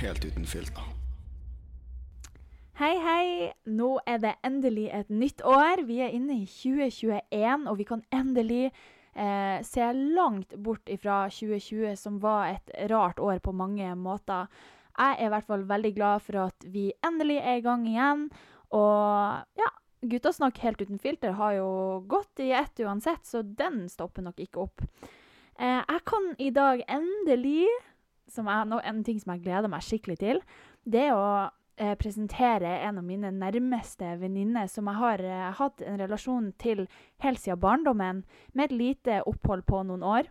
helt uten filter. Hei, hei! Nå er det endelig et nytt år. Vi er inne i 2021, og vi kan endelig eh, se langt bort fra 2020, som var et rart år på mange måter. Jeg er i hvert fall veldig glad for at vi endelig er i gang igjen. Og ja, Guttasnakk helt uten filter har jo gått i ett uansett, så den stopper nok ikke opp. Eh, jeg kan i dag endelig, som no, en ting som jeg gleder meg skikkelig til, det er å eh, presentere en av mine nærmeste venninner som jeg har eh, hatt en relasjon til helt siden barndommen, med et lite opphold på noen år.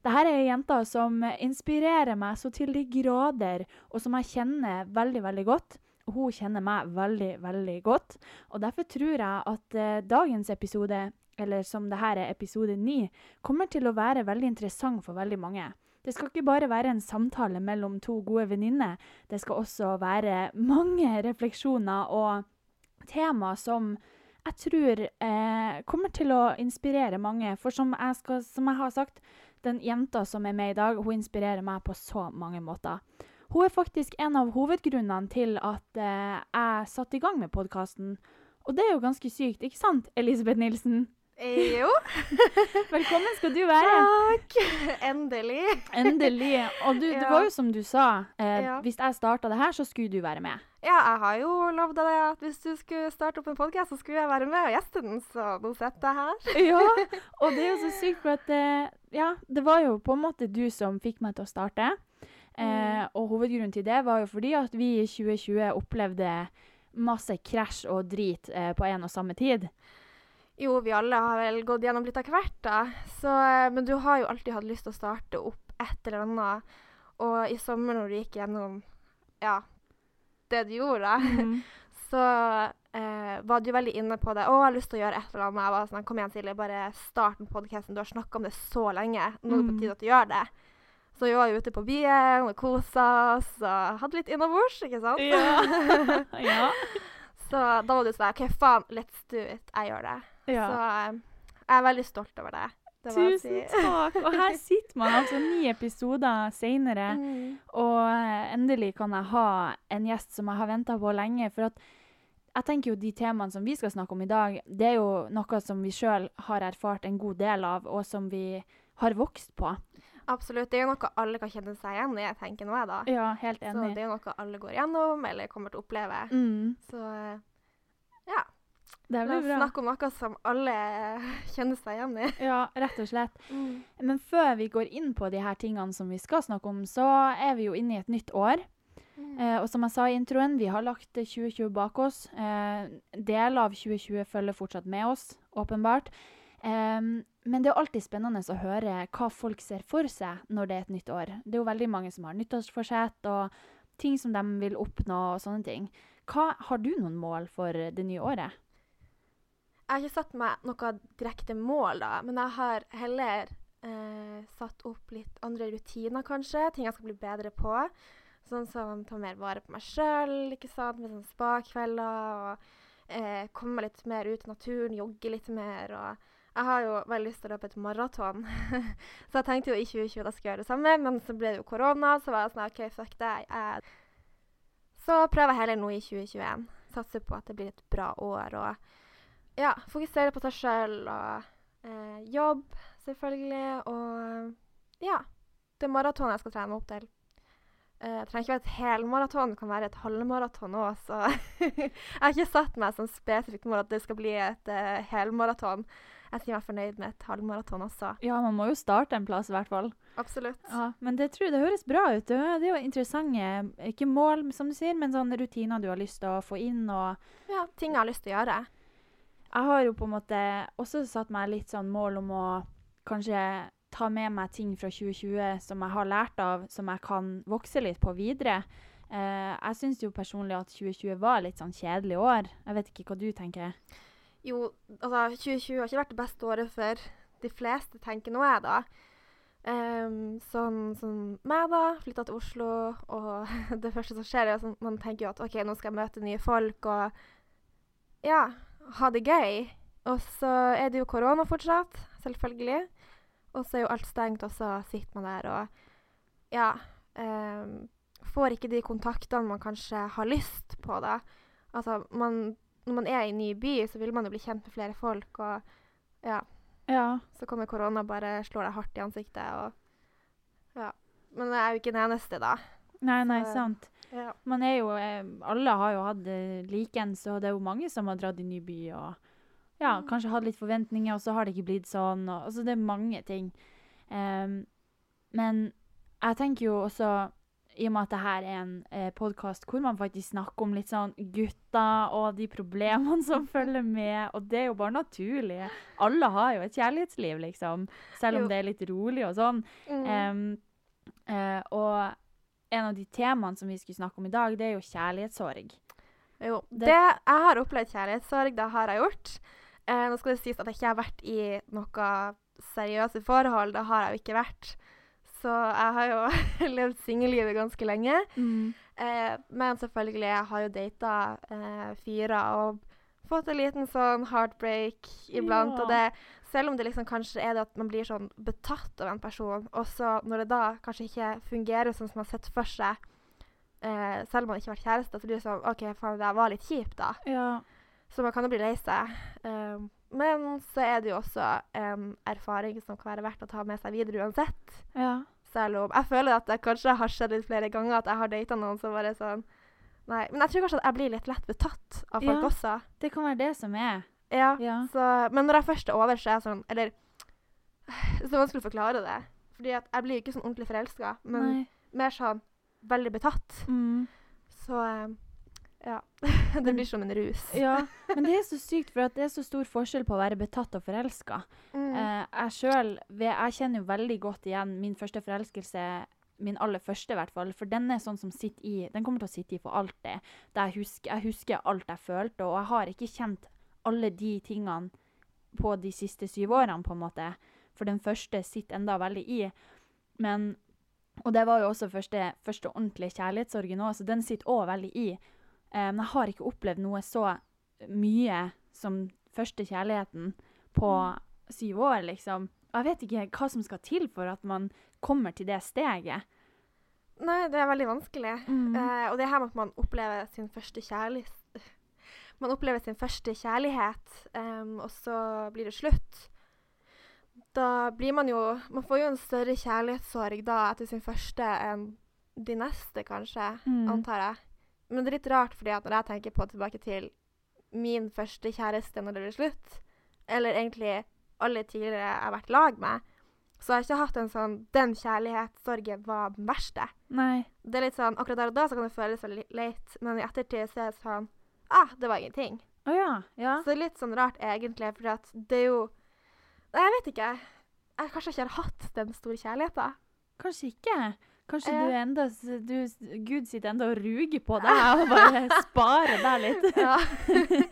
Dette er jenter som inspirerer meg så til de grader, og som jeg kjenner veldig, veldig godt. Hun kjenner meg veldig, veldig godt. Og derfor tror jeg at eh, dagens episode, eller som det her er episode ni, kommer til å være veldig interessant for veldig mange. Det skal ikke bare være en samtale mellom to gode venninner. Det skal også være mange refleksjoner og tema som jeg tror eh, kommer til å inspirere mange. For som jeg, skal, som jeg har sagt, den jenta som er med i dag, hun inspirerer meg på så mange måter. Hun er faktisk en av hovedgrunnene til at eh, jeg satte i gang med podkasten. Og det er jo ganske sykt, ikke sant, Elisabeth Nilsen? Jo. Velkommen skal du være. Takk. Endelig. Endelig. Og du, det var jo som du sa, eh, Ja. hvis jeg starta det her, så skulle du være med. Ja, jeg har jo lovd deg at hvis du skulle starte opp en podkast, så skulle jeg være med og gjeste den, så nå sitter jeg her. Ja, og det er jo så sykt, for at eh, Ja, det var jo på en måte du som fikk meg til å starte. Eh, Mm. og hovedgrunnen til det var jo fordi at vi i 2020 opplevde masse krasj og drit eh, på en og samme tid. Jo, vi alle har vel gått gjennom litt av hvert, da. Så, eh, men du har jo alltid hatt lyst til å starte opp et eller annet. Og i sommer når du gikk gjennom ja, det du gjorde, Mhm. så eh, var du veldig inne på det. 'Å, jeg har lyst til å gjøre et eller annet.' Jeg var sånn 'Kom igjen, Silje, bare start med podkasten. Du har snakka om det så lenge. Nå er det på Mm. tide at du gjør det.' Så vi var jo ute på byen og kosa oss og hadde litt innabords, ikke sant? Ja. ja. Så da var du sånn 'OK, faen, let's do it. Jeg gjør det.' Ja. Så eh, jeg er veldig stolt over det. det Tusen takk! Og her sitter man altså ni episoder seinere, Mm. og eh, endelig kan jeg ha en gjest som jeg har venta på lenge. For at jeg tenker jo de temaene som vi skal snakke om i dag, det er jo noe som vi sjøl har erfart en god del av, og som vi har vokst på. Absolutt. Det er jo noe alle kan kjenne seg igjen i, jeg tenker nå, jeg, da. Ja, helt enig. Så det er jo noe alle går gjennom eller kommer til å oppleve. Mm, Så eh, ja. Det blir bra. snakke om noe som alle kjenner seg igjen i. Ja, rett og slett. Men før vi går inn på de her tingene som vi skal snakke om, så er vi jo inne i et nytt år. Eh, og som jeg sa i introen, vi har lagt eh, 2020 bak oss. Eh, deler av 2020 følger fortsatt med oss, åpenbart. Eh, men det er alltid spennende å høre hva folk ser for seg når det er et nytt år. Det er jo veldig mange som har nyttårsforsett og ting som de vil oppnå og sånne ting. Hva, har du noen mål for det nye året? Jeg har ikke satt meg noe direkte mål, da, men jeg har heller eh, satt opp litt andre rutiner, kanskje. Ting jeg skal bli bedre på. Sånn som ta mer vare på meg sjøl, ikke sant. Med sånn spa-kvelder. Og eh, komme litt mer ut i naturen, jogge litt mer. og jeg har jo veldig lyst til å løpe et maraton. så jeg tenkte jo i 2020 da skulle jeg gjøre det samme, men så ble det jo korona, så var jeg sånn OK, fuck det. Jeg så prøver jeg heller nå i 2021. Satser på at det blir et bra år. Og ja, fokusere på seg sjøl og eh, jobb, selvfølgelig. Og ja, det er maraton jeg skal trene meg opp til. Eh, det trenger ikke være et helmaraton, det kan være et halvmaraton òg. Så jeg har ikke satt meg som spesifikt mål at det skal bli et eh, helmaraton. Jeg sier meg fornøyd med et halvmaraton også. Ja, man må jo starte en plass, i hvert fall. Absolutt. Ja, men det tror jeg det høres bra ut. Det det er jo interessante, ikke mål, som du sier, men sånne rutiner du har lyst til å få inn. og Ja, ting jeg har lyst til å gjøre. Jeg har jo på en måte også satt meg litt sånn mål om å kanskje ta med meg ting fra 2020 som jeg har lært av, som jeg kan vokse litt på videre. Eh, jeg syns jo personlig at 2020 var litt sånn kjedelig år. Jeg vet ikke hva du tenker. Jo, altså 2020 har ikke vært det beste året for de fleste, tenker nå jeg, da. Um, sånn som meg, da. Flytta til Oslo, og det første som skjer, er at man tenker jo at OK, nå skal jeg møte nye folk, og ja, ha det gøy. Og så er det jo korona fortsatt, selvfølgelig. Og så er jo alt stengt, og så sitter man der og ja. ehm, får ikke de kontaktene man kanskje har lyst på, da. Altså, man, når man er i en ny by, så vil man jo bli kjent med flere folk, og ja. Ja. Så kommer korona og bare slår deg hardt i ansiktet, og ja. Men jeg er jo ikke den eneste, da. Nei, nei, Så- sant. Ja. Man er jo eh, Alle har jo hatt det likens, og det er jo mange som har dratt i ny by og ja, Mm. kanskje hatt litt forventninger, og så har det ikke blitt sånn. Og, altså, det er mange ting. Um, men jeg tenker jo også, i og med at det her er en eh, podkast hvor man faktisk snakker om litt sånn gutter og de problemene som følger med, og det er jo bare naturlig. Alle har jo et kjærlighetsliv, liksom. Selv om Jo. det er litt rolig og sånn. Mm. Um, uh, og en av de temaene som vi skulle snakke om i dag, det er jo kjærlighetssorg. Jo. Det- Det, jeg har opplevd kjærlighetssorg, det har jeg gjort. Eh, nå skal det sies at jeg ikke har vært i noe seriøse forhold. Det har jeg jo ikke vært. Så jeg har jo levd singellivet ganske lenge. Eh, men selvfølgelig, jeg har jo data eh, fyrer og fått en liten sånn heartbreak iblant. Ja. Og det, selv om det liksom kanskje er det at man blir sånn betatt av en person, og så når det da kanskje ikke fungerer sånn som man har sett for seg, eh, selv om man ikke har vært kjæreste, så blir det sånn OK, faen, det var litt kjipt, da. Ja. Så man kan jo bli lei seg. Um, men så er det jo også en erfaring som kan være verdt å ta med seg videre uansett. ja. Selv om jeg føler at det kanskje har skjedd litt flere ganger at jeg har data noen som bare sånn Nei. Men jeg tror kanskje at jeg blir litt lett betatt av folk Ja. også. Det kan være det som er. Ja. Ja. Så, men når jeg først er over, så er jeg sånn Eller Så er det vanskelig å forklare det. Fordi at jeg blir ikke sånn ordentlig forelska, men Nei. mer sånn veldig betatt. Mm. Så um, ja. det blir som en rus. Ja, men det er så sykt, for det er så stor forskjell på å være betatt og forelska. Mm. Eh, jeg sjøl Jeg kjenner jo veldig godt igjen min første forelskelse. Min aller første, i hvert fall. For den er sånn som sitter i Den kommer til å sitte i for alltid. Jeg, husker, jeg husker alt jeg følte, og jeg har ikke kjent alle de tingene på de siste syv årene, på en måte. For den første sitter enda veldig i. Men Og det var jo også første, første ordentlige kjærlighetssorgen òg, så den sitter òg veldig i. Eh, men jeg har ikke opplevd noe så mye som første kjærligheten på syv år, liksom. Jeg vet ikke hva som skal til for at man kommer til det steget. Nei, det er veldig vanskelig. Mm. Eh, og det er her med at man opplever sin første kjærlighet Man opplever sin første kjærlighet, um, og så blir det slutt. Da blir man jo Man får jo en større kjærlighetssorg da etter sin første enn de neste, kanskje. Mm. Antar jeg. Men det er litt rart, fordi at når jeg tenker på tilbake til min første kjæreste når det ble slutt, eller egentlig alle tidligere jeg har vært lag med, så har jeg ikke hatt en sånn Den kjærlighetssorgen var den verste. Nei. Det er litt sånn, Akkurat der og da så kan det føles veldig leit, men i ettertid så er det sånn Ah, det var ingenting. Å ja. Ja. Så litt sånn rart egentlig, for det er jo Nei, jeg vet ikke. Jeg kanskje ikke har hatt den store kjærligheten. Kanskje ikke. Kanskje eh. du enda du, Gud sitter enda og ruger på deg og bare sparer deg litt. Ja.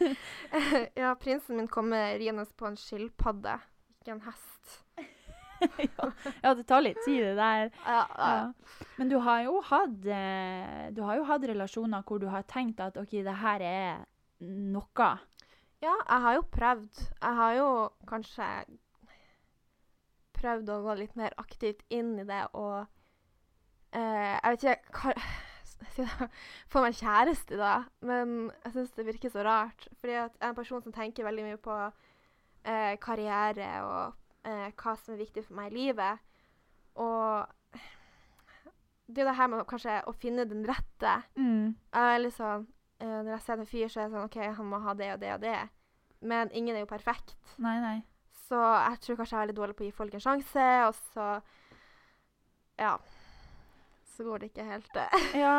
ja, prinsen min kommer riende på en skilpadde, ikke en hest. ja. ja, det tar litt tid, det der. Ja, ja. Men du har jo hatt eh, Du har jo hatt relasjoner hvor du har tenkt at OK, det her er noe. ja, jeg har jo prøvd. Jeg har jo kanskje prøvd å gå litt mer aktivt inn i det og eh, Jeg vet ikke hva Få meg kjæreste, da. Men jeg syns det virker så rart. Fordi jeg er en person som tenker veldig mye på eh, karriere og eh, hva som er viktig for meg i livet. Og det er det her med kanskje å finne den rette. Mm. Jeg sånn eh, Når jeg ser en fyr, så er det sånn OK, han må ha det og det og det. Men ingen er jo perfekt. Nei, nei. Så jeg tror kanskje jeg er veldig dårlig på å gi folk en sjanse, og så Ja. Så går det ikke helt. Ja,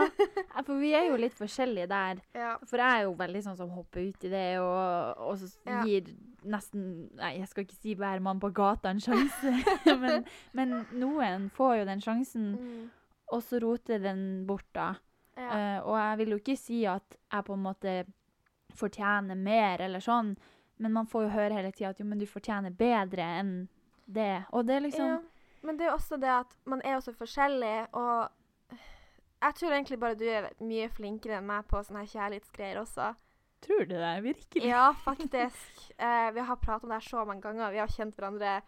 for vi er jo litt forskjellige der. ja. For jeg er jo veldig sånn som hopper ut i det, og, og så Ja. gir nesten Nei, jeg skal ikke si hver mann på gata en sjanse, men, men noen får jo den sjansen, Mm. og så roter den bort, da. ja. Uh, og jeg vil jo ikke si at jeg på en måte fortjener mer, eller sånn, men man får jo høre hele tida at jo, men du fortjener bedre enn det. Og det er liksom ja. Men det er jo også det at man er jo så forskjellig, og jeg tror egentlig bare du er mye flinkere enn meg på sånne her kjærlighetsgreier også. Tror du det? Virkelig? Ja, faktisk. Eh, vi har pratet om det her så mange ganger. Vi har kjent hverandre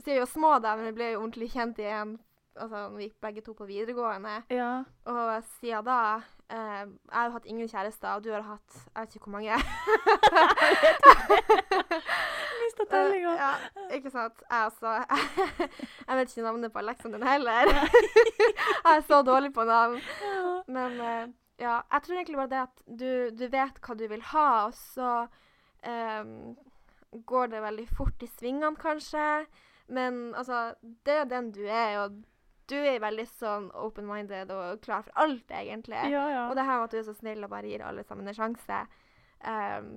siden vi var små, da, men vi ble jo ordentlig kjent igjen altså, vi gikk begge to på videregående. Ja. Og siden da eh, Jeg har hatt ingen kjærester, og du har hatt Jeg vet ikke hvor mange. Mista tellinga. Eh, ja, ikke sant. Jeg også. jeg vet ikke navnet på Alexander heller. jeg er så dårlig på navn. Men eh, ja, jeg tror egentlig bare det at du, du vet hva du vil ha, og så ehm, går det veldig fort i svingene, kanskje. Men altså, det er den du er, og du er veldig sånn open-minded og klar for alt, egentlig. Ja, ja. Og det her med at du er så snill og bare gir alle sammen en sjanse um,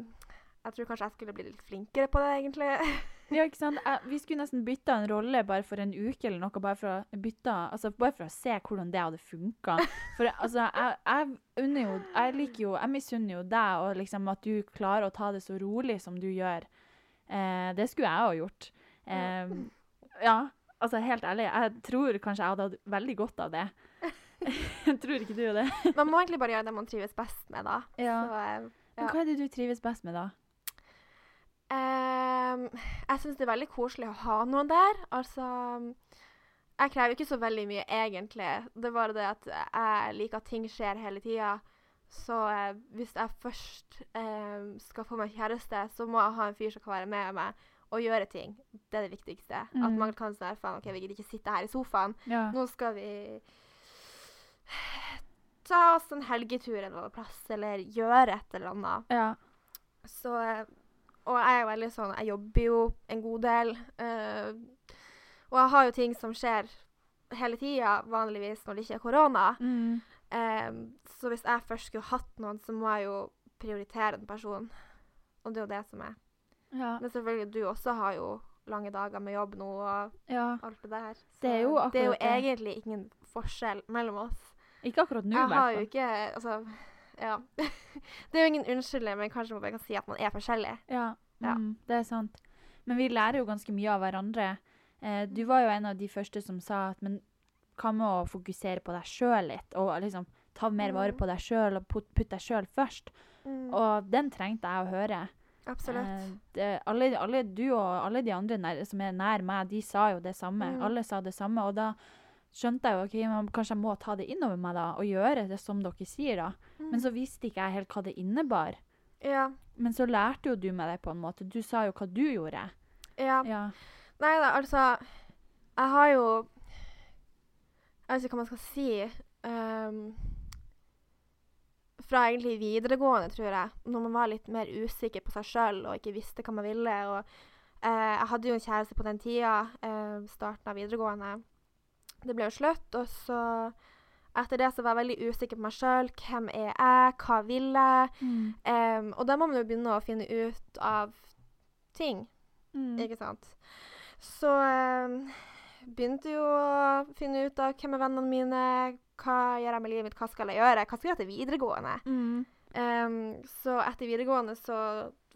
Jeg tror kanskje jeg skulle bli litt flinkere på det, egentlig. Ja, ikke sant? Jeg, vi skulle nesten bytta en rolle bare for en uke eller noe, bare for å, bytte, altså, bare for å se hvordan det hadde funka. For altså, jeg, jeg unner jo Jeg liker jo Jeg misunner jo deg og liksom at du klarer å ta det så rolig som du gjør. Eh, det skulle jeg ha gjort. Eh, ja, altså helt ærlig, jeg tror kanskje jeg hadde hatt veldig godt av det. tror ikke du det? Man må egentlig bare gjøre det man trives best med, da. Ja. Så, eh, Men hva er det du trives best med, da? Um, jeg syns det er veldig koselig å ha noen der. Altså Jeg krever ikke så veldig mye, egentlig. Det er bare det at jeg liker at ting skjer hele tida. Så uh, hvis jeg først uh, skal få meg kjæreste, så må jeg ha en fyr som kan være med meg og gjøre ting. Det er det viktigste. At Mm. man kan sånn faen, OK, vi gidder ikke sitte her i sofaen. Ja. Nå skal vi ta oss en helgetur en eller annen plass, eller gjøre et eller annet. ja. Så Og jeg er jo veldig sånn Jeg jobber jo en god del. eh, og jeg har jo ting som skjer hele tida, vanligvis når det ikke er korona. Mm. Um, så hvis jeg først skulle hatt noen, så må jeg jo prioritere en person. Og det er jo det som er. Ja. Men selvfølgelig, du også har jo lange dager med jobb nå og ja. alt det der. Det er jo det er jo egentlig ingen forskjell mellom oss. Ikke akkurat nå, i Jeg har jo ikke Altså, ja. det er jo ingen unnskyldning, men kanskje man bare kan si at man er forskjellig. Ja, Ja. mm, det er sant. Men vi lærer jo ganske mye av hverandre. Eh, du var jo en av de første som sa at men hva med å fokusere på deg sjøl litt, og liksom ta mer vare Mm. på deg sjøl og putte putt deg sjøl først. Og den trengte jeg å høre. Absolutt. Eh, det, alle, alle du og alle de andre nær, som er nær meg, de sa jo det samme. Mm. Alle sa det samme, og da skjønte jeg jo okay, men kanskje jeg må ta det innover meg da, og gjøre det som dere sier da. Men så visste ikke jeg helt hva det innebar. Ja. Men så lærte jo du meg det på en måte. Du sa jo hva du gjorde. ja. Ja. Nei da, altså Jeg har jo Jeg vet ikke hva man skal si. ehm, fra egentlig videregående, tror jeg, når man var litt mer usikker på seg sjøl og ikke visste hva man ville. og eh, Jeg hadde jo en kjæreste på den tida, eh, starten av videregående. Det ble jo slutt, og så etter det så var jeg veldig usikker på meg sjøl. Hvem er jeg? Hva vil jeg? Mm. Um, og da må man jo begynne å finne ut av ting. Mm. Ikke sant? Så um, begynte jo å finne ut av hvem er vennene mine, hva gjør jeg med livet mitt, hva skal jeg gjøre, hva skal jeg gjøre til videregående. Mm. Um, så etter videregående så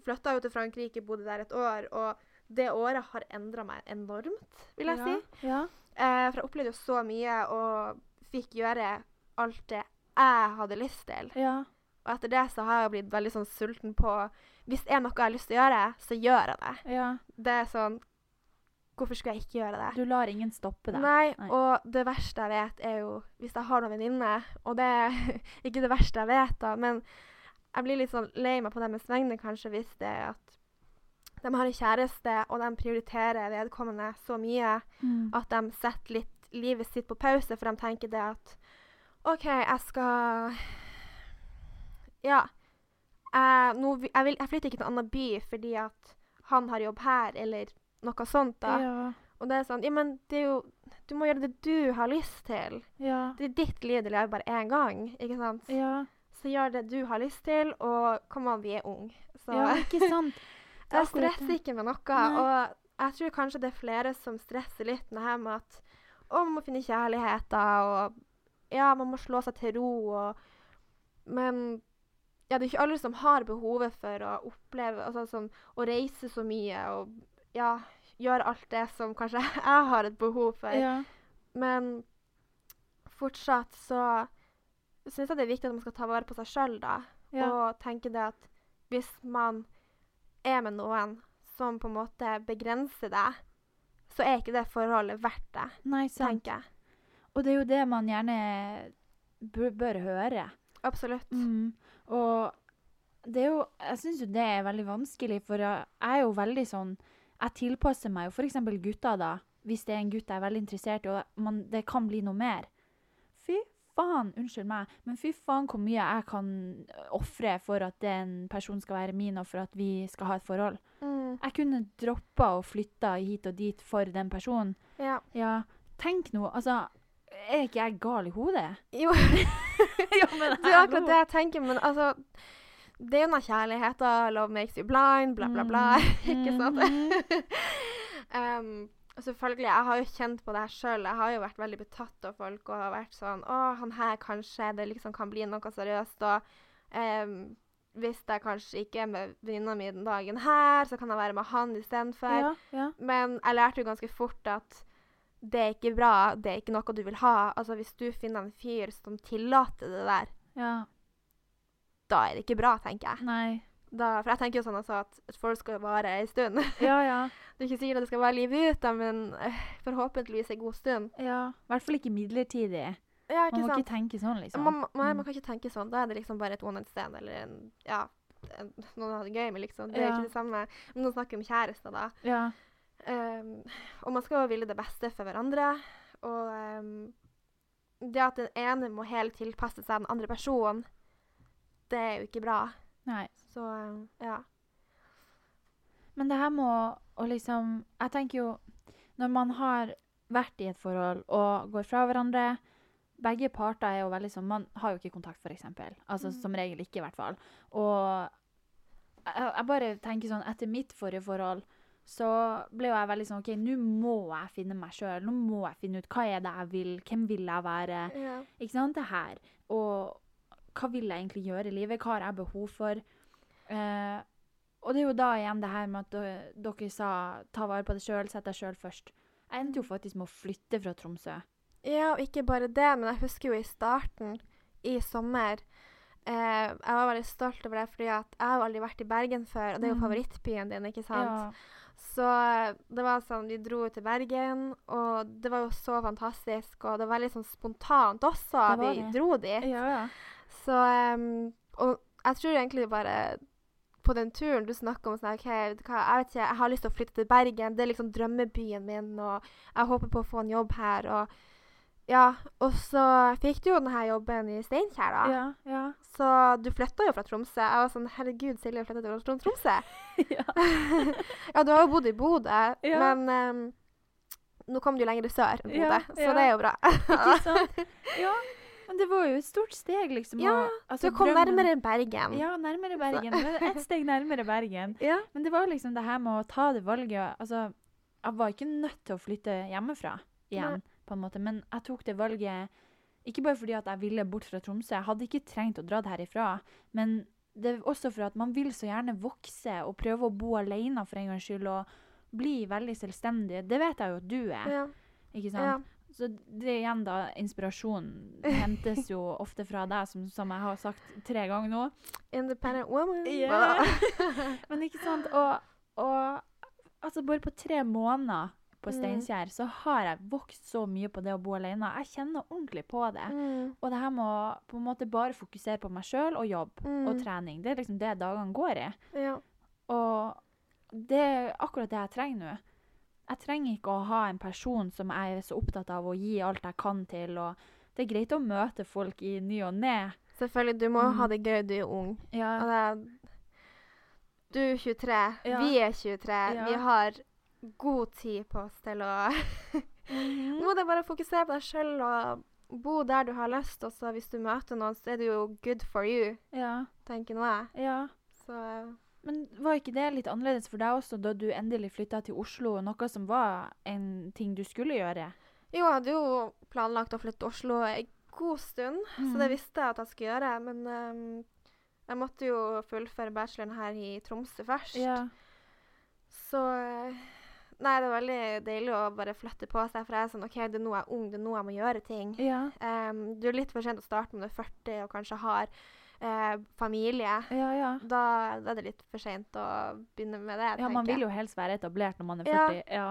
flytta jeg jo til Frankrike, bodde der et år, og det året har endra meg enormt, vil jeg ja. si. Ja. Uh, for jeg opplevde jo så mye og fikk gjøre alt det jeg hadde lyst til. Ja. Og etter det så har jeg blitt veldig sånn sulten på Hvis det er noe jeg har lyst til å gjøre, så gjør jeg det. ja. Det er sånn Hvorfor skulle jeg ikke gjøre det? Du lar ingen stoppe deg. Nei, Nei. og det verste jeg vet, er jo hvis jeg har noen venninner. Og det er ikke det verste jeg vet, da, men jeg blir litt sånn lei meg på deres vegne kanskje hvis det er at de har en kjæreste, og de prioriterer vedkommende så mye Mm. at de setter litt livet sitt på pause, for de tenker det at OK, jeg skal Ja. Jeg, nå, jeg, vil, jeg flytter ikke til en annen by fordi at han har jobb her, eller noe sånt. da. Ja. Og det er sånn Ja, men det er jo Du må gjøre det du har lyst til. Ja. Det er ditt liv du lever bare én gang, ikke sant? Ja. Så gjør det du har lyst til, og kom an, vi er unge. Så ja, ikke sant? Jeg stresser ikke med noe. Nei. Og jeg tror kanskje det er flere som stresser litt med det her med at å, man må finne kjærligheter, og ja, man må slå seg til ro, og Men ja, det er ikke alle som har behovet for å oppleve altså sånn Å reise så mye og ja, gjøre alt det som kanskje jeg har et behov for. Ja. Men fortsatt så syns jeg det er viktig at man skal ta vare på seg sjøl, da. Ja. Og tenke det at hvis man er med noen som på en måte begrenser deg, så er ikke det forholdet verdt det, Nei, sant. tenker jeg. Og det er jo det man gjerne bør, bør høre. Absolutt. Mm. Og det er jo Jeg syns jo det er veldig vanskelig, for jeg jeg er jo veldig sånn Jeg tilpasser meg jo f.eks. gutter, da. Hvis det er en gutt jeg er veldig interessert i, og man, det kan bli noe mer. Fy faen, unnskyld meg, men fy faen hvor mye jeg kan ofre for at den personen skal være min, og for at vi skal ha et forhold. Mm. Jeg kunne droppa og flytta hit og dit for den personen. Ja. Ja, tenk nå, altså Er ikke jeg gal i hodet? Jo, ja, men det er akkurat det jeg tenker, men altså Det er jo noe kjærligheten. Love makes you blind, bla, bla, bla. Ikke sant? Um, selvfølgelig, jeg har jo kjent på det her sjøl. Jeg har jo vært veldig betatt av folk og har vært sånn Å, han her kanskje det liksom kan bli noe seriøst. Og um, hvis jeg kanskje ikke er med venninna mi den dagen her, så kan jeg være med han istedenfor. Ja, ja. Men jeg lærte jo ganske fort at det er ikke bra, det er ikke noe du vil ha. Altså Hvis du finner en fyr som tillater det der, ja. Da er det ikke bra, tenker jeg. Nei. Da, for jeg tenker jo sånn altså at forhold skal vare ei stund. Ja, ja. Det er ikke sikkert at det skal være livet ut, da, men øh, forhåpentligvis en god stund. ja. I hvert fall ikke midlertidig. Ja, Man må ikke tenke sånn, liksom. Man, man, Mm. man kan ikke tenke sånn. Da er det liksom bare et night stand eller en, ja, en, noen har det gøy med, liksom. Det er Ja. ikke det samme. Men nå snakker om kjærester, da. Ja. Um, og man skal jo ville det beste for hverandre. Og um, det at den ene må hele tilpasse seg den andre personen, det er jo ikke bra. Nei. Så ja. Men det her må å liksom Jeg tenker jo Når man har vært i et forhold og går fra hverandre Begge parter er jo veldig sånn Man har jo ikke kontakt, f.eks. Altså Mm. som regel ikke, i hvert fall. Og jeg, jeg bare tenker sånn Etter mitt forrige forhold så ble jo jeg veldig sånn OK, nå må jeg finne meg sjøl. Nå må jeg finne ut hva er det jeg vil, hvem vil jeg være? ja. Ikke sant? Det her. Og hva vil jeg egentlig gjøre i livet? Hva har jeg behov for? Eh, og det er jo da igjen det her med at dere, sa ta vare på deg sjøl, sett deg sjøl først. Jeg endte jo faktisk med å flytte fra Tromsø. Ja, og ikke bare det, men jeg husker jo i starten, i sommer eh, Jeg var veldig stolt over det, fordi at jeg har aldri vært i Bergen før, og det er jo Mm. favorittbyen din, ikke sant? Ja. Så eh, det var sånn, vi dro til Bergen, og det var jo så fantastisk, og det var veldig sånn spontant også vi det. dro dit. ja, ja. Så um, Og jeg tror egentlig bare på den turen du snakker om sånn OK, jeg vet ikke, jeg har lyst til å flytte til Bergen. Det er liksom drømmebyen min, og jeg håper på å få en jobb her. Og ja, og så fikk du jo denne jobben i Steinkjer, da. ja, ja. Så du flytta jo fra Tromsø. Jeg var sånn Herregud, Silje flytta til Trom- Tromsø. ja. ja, du har jo bodd i Bodø, Ja. men um, nå kom du jo lenger sør enn Bodø, Ja, så det er jo bra. Ikke sant? Ja. Men det var jo et stort steg, liksom. Ja, Du altså, kom drømmen- nærmere Bergen. Ja, nærmere Bergen. Ett steg nærmere Bergen. Ja. Men det var liksom det her med å ta det valget Altså, jeg var ikke nødt til å flytte hjemmefra igjen, på en måte, men jeg tok det valget ikke bare fordi at jeg ville bort fra Tromsø, jeg hadde ikke trengt å dra det herifra, men det er også for at man vil så gjerne vokse og prøve å bo alene for en gangs skyld og bli veldig selvstendig. Det vet jeg jo at du er, Ja. ikke sant? ja. Så det igjen da, inspirasjonen hentes jo ofte fra deg, som, som jeg har sagt tre ganger nå. Independent woman. Yeah. Men ikke sant, og, og altså bare på tre måneder på Mm. Så har jeg vokst så mye på det å bo alene. Jeg kjenner ordentlig på det. Mm. Og det her med å på en måte bare fokusere på meg sjøl og jobb Mm. og trening, det er liksom det dagene går i. Ja. Og det er akkurat det jeg trenger nå. Jeg trenger ikke å ha en person som jeg er så opptatt av å gi alt jeg kan til. og Det er greit å møte folk i ny og ne. Selvfølgelig, du må Mm. ha det gøy, du er ung. Ja. Og det er, du er 23, Ja. vi er 23. Ja. Vi har god tid på oss til å Mhm. Nå må du bare fokusere på deg sjøl og bo der du har lyst. Og så hvis du møter noen, så er det jo good for you, ja. tenker nå jeg. ja. Så Men var ikke det litt annerledes for deg også da du endelig flytta til Oslo? Noe som var en ting du skulle gjøre? Jo, jeg hadde jo planlagt å flytte til Oslo en god stund, så det Mhm. visste jeg at jeg skulle gjøre. Men um, jeg måtte jo fullføre bacheloren her i Tromsø først. Ja. Så eh, Nei, det er veldig deilig å bare flytte på seg, for jeg er sånn OK, det er nå jeg er ung, det er nå jeg må gjøre ting. Ja. Um, du er litt for sent å starte når du er 40 og kanskje har eh, familie. Ja, ja. Da, da er det litt for sent å begynne med det. Ja, man vil jo helst være etablert når man er 40. Ja.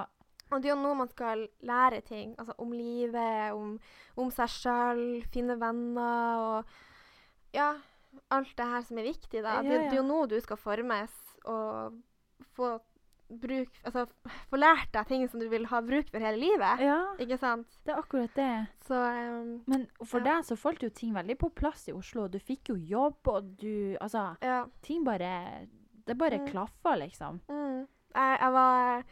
Og det er jo nå man skal lære ting. Altså om livet, om, om seg sjøl, finne venner og Ja, alt det her som er viktig, da. Ja, Det, det er jo nå du skal formes og få bruk Altså få lært deg ting som du vil ha bruk for hele livet. Ja, Ikke sant? det er akkurat det. Så um, Men for Ja. deg så falt jo ting veldig på plass i Oslo. Du fikk jo jobb, og du Altså, ja. ting bare Det bare Mm. klaffa, liksom. Mm. Jeg, jeg var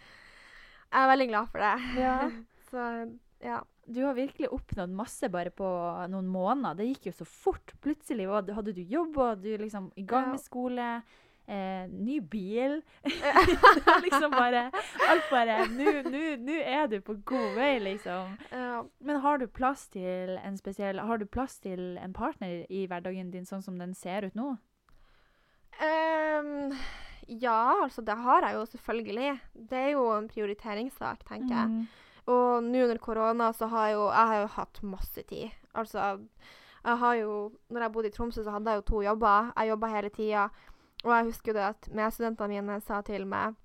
Jeg er veldig glad for det. Ja. Så ja. Du har virkelig oppnådd masse bare på noen måneder. Det gikk jo så fort. Plutselig hadde du jobb, og du liksom i gang med skole. Eh, ny bil. liksom bare Alt bare Nå er du på god vei, liksom. ja. Men har du plass til en spesiell Har du plass til en partner i hverdagen din sånn som den ser ut nå? Um, ja, altså det har jeg jo selvfølgelig. Det er jo en prioriteringssak, tenker jeg. Mm. Og nå under korona så har jo jeg har jo hatt masse tid. Altså, jeg har jo Når jeg bodde i Tromsø, så hadde jeg jo to jobber. Jeg jobba hele tida. Og jeg husker jo det at medstudentene mine sa til meg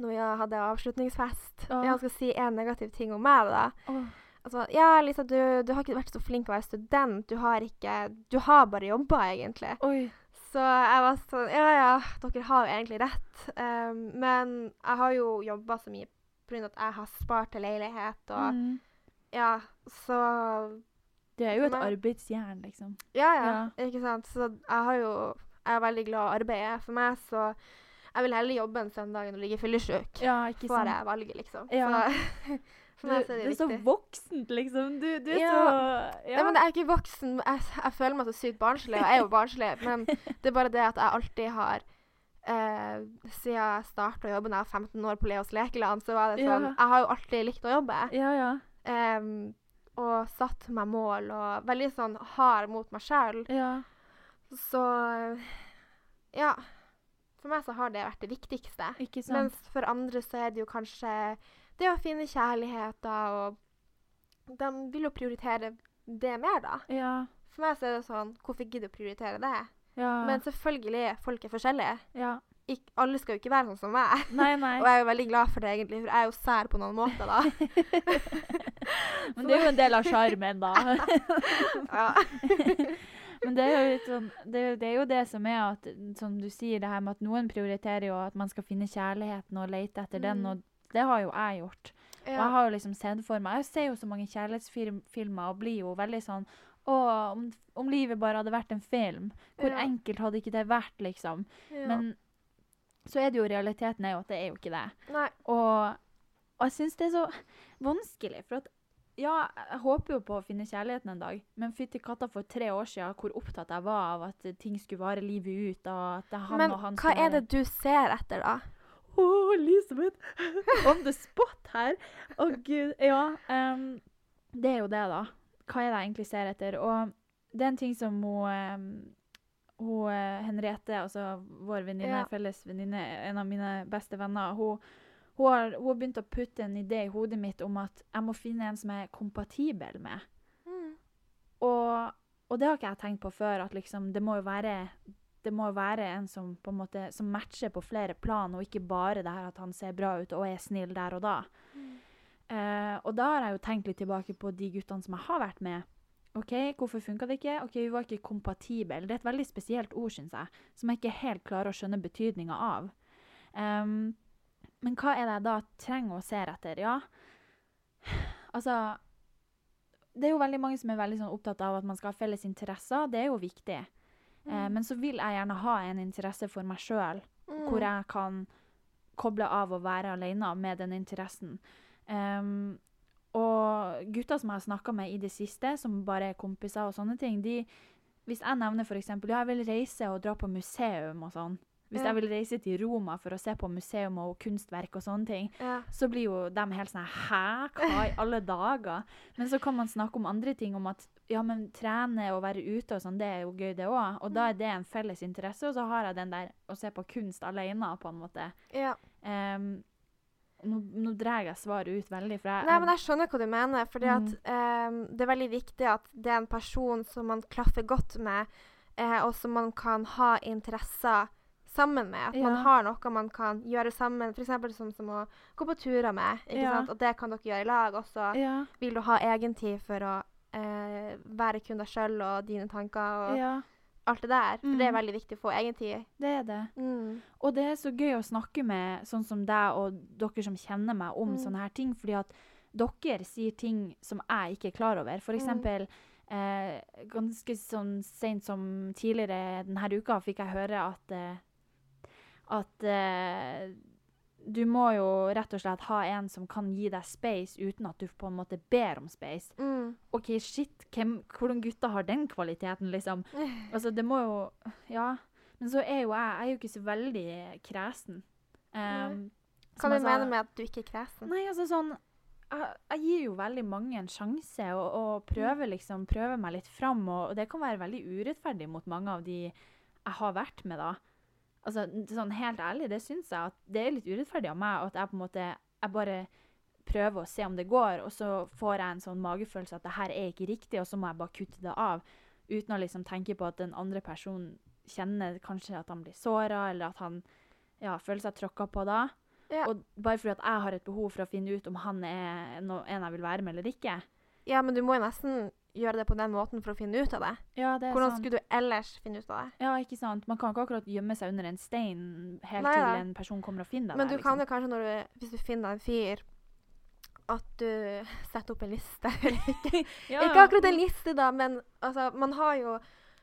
når jeg hadde avslutningsfest oh. Jeg skal si en negativ ting om meg, da. Oh. Altså, ja, Lisa, du, du har ikke vært så flink å være student. Du har ikke Du har bare jobba, egentlig. Oi. Så jeg var sånn Ja, ja, dere har jo egentlig rett. Um, men jeg har jo jobba så mye pga. at jeg har spart til leilighet og Mm. Ja, så Det er jo et arbeidsjern, liksom. Ja, ja, ikke sant. Så jeg har jo Jeg er veldig glad i arbeidet. For meg så Jeg vil heller jobbe en søndag enn å ligge fyllesyk. Ja, ikke sant. jeg valget, liksom. Ja. Så Du, for meg så du er er så voksent, liksom. Du, du er Ja. så Ja. Nei, men jeg er ikke voksen. Jeg, jeg føler meg så sykt barnslig, og jeg er jo barnslig. Men det er bare det at jeg alltid har Uh, Siden jeg starta jobben da jeg var 15 år på Leos lekeland, så var det sånn Ja. Jeg har jo alltid likt å jobbe. ja, ja. Um, og satt meg mål, og veldig sånn hard mot meg sjøl. Så Ja. For meg så har det vært det viktigste. Ikke sant. Mens for andre så er det jo kanskje det å finne kjærlighet, da, og de vil jo prioritere det mer, da. ja. For meg så er det sånn Hvorfor gidder du å prioritere det? Ja. Men selvfølgelig, folk er forskjellige. ja. Ik alle skal jo ikke være sånn som meg. Nei, nei. Og jeg er jo veldig glad for det, egentlig, for jeg er jo sær på noen måter, da. Men det er jo en del av sjarmen, da. ja. Men det er sånn det, det er jo det som er at Som du sier, det her med at noen prioriterer jo at man skal finne kjærligheten og lete etter den, Mm. og det har jo jeg gjort. Og jeg har jo liksom sett for meg Jeg ser jo så mange kjærlighetsfilmer og blir jo veldig sånn Å, om, om livet bare hadde vært en film, hvor Ja. enkelt hadde ikke det vært, liksom? ja. Men så er det jo realiteten er jo at det er jo ikke det. Nei. Og, og jeg syns det er så vanskelig, for at ja, jeg håper jo på å finne kjærligheten en dag, men fytti katta for tre år siden hvor opptatt jeg var av at ting skulle vare livet ut, og at det, han Men og han hva er det du ser etter, da? Å, Elisabeth! On the spot her! Å, gud. Ja, Um, det er jo det, da. Hva er det jeg egentlig ser etter? Og det er en ting som hun, hun eh, Henriette, altså vår venninne, Ja. felles venninne, en av mine beste venner, hun, hun, har, hun har begynt å putte en idé i hodet mitt om at jeg må finne en som jeg er kompatibel med. Mm. Og, og det har ikke jeg tenkt på før, at liksom, det må jo være det må være en som på en måte som matcher på flere plan, og ikke bare det her at han ser bra ut og er snill der og da. Eh, og da har jeg jo tenkt litt tilbake på de guttene som jeg har vært med. OK, hvorfor funka det ikke? OK, vi var ikke kompatible. Det er et veldig spesielt ord, syns jeg, som jeg ikke helt klarer å skjønne betydninga av. Em, men hva er det jeg da trenger og ser etter? Ja, altså Det er jo veldig mange som er veldig sånn opptatt av at man skal ha felles interesser. Det er jo viktig. Eh, Mm. men så vil jeg gjerne ha en interesse for meg sjøl, Mm. hvor jeg kan koble av og være alene med den interessen. Um, og gutter som jeg har snakka med i det siste, som bare er kompiser og sånne ting, de Hvis jeg nevner f.eks. ja, jeg vil reise og dra på museum og sånn. Hvis jeg vil reise til Roma for å se på museum og kunstverk og sånne ting, Ja. så blir jo de helt sånn Hæ, hva i alle dager? Men så kan man snakke om andre ting, om at ja, men trene og være ute og sånn, det er jo gøy, det òg. Og da er det en felles interesse, og så har jeg den der å se på kunst alene, på en måte. ja. Um, nå, nå drar jeg svaret ut veldig, jeg Nei, men jeg skjønner hva du mener. fordi Mm. at em, det er veldig viktig at det er en person som man klaffer godt med, eh, og som man kan ha interesser sammen med. At man har noe man kan gjøre sammen. F.eks. som, som å gå på turer med. ikke Ja. sant? Og det kan dere gjøre i lag. også. Ja. vil du ha egentid for å eh, være kun deg sjøl og dine tanker og ja. alt det der. For det er Mm. veldig viktig å få egentid. Det er det. Mm. Og det er så gøy å snakke med sånn som deg og dere som kjenner meg om Mm. sånne her ting, fordi at dere sier ting som jeg ikke er klar over. For Mm. eksempel eh, ganske sånn sent som tidligere denne uka fikk jeg høre at eh, at eh, du må jo rett og slett ha en som kan gi deg space uten at du på en måte ber om space. Mm. OK, shit, hvem, hvordan gutter har den kvaliteten, liksom? Altså, det må jo Ja. Men så er jo jeg Jeg er jo ikke så veldig kresen. Um, Hva du sa- mener med at du ikke er kresen? Nei, altså sånn jeg, jeg gir jo veldig mange en sjanse og, og prøver liksom prøver meg litt fram. Og, og det kan være veldig urettferdig mot mange av de jeg har vært med, da. Altså, sånn helt ærlig, det syns jeg at det er litt urettferdig av meg at jeg på en måte Jeg bare prøver å se om det går, og så får jeg en sånn magefølelse at det her er ikke riktig, og så må jeg bare kutte det av. Uten å liksom tenke på at den andre personen kjenner kanskje at han blir såra, eller at han ja, føler seg tråkka på da. Ja. Og bare fordi at jeg har et behov for å finne ut om han er no en jeg vil være med eller ikke. ja, men du må jo nesten gjøre det på den måten for å finne ut av det. Ja, det Hvordan sant. skulle du ellers finne ut av det? Ja, ikke sant. Man kan ikke akkurat gjemme seg under en stein helt Nei til en person kommer og finner deg Men du liksom. kan jo kanskje, når du, hvis du finner en fyr, at du setter opp en liste. ikke, Ja, ikke akkurat en liste, da, men altså, man har jo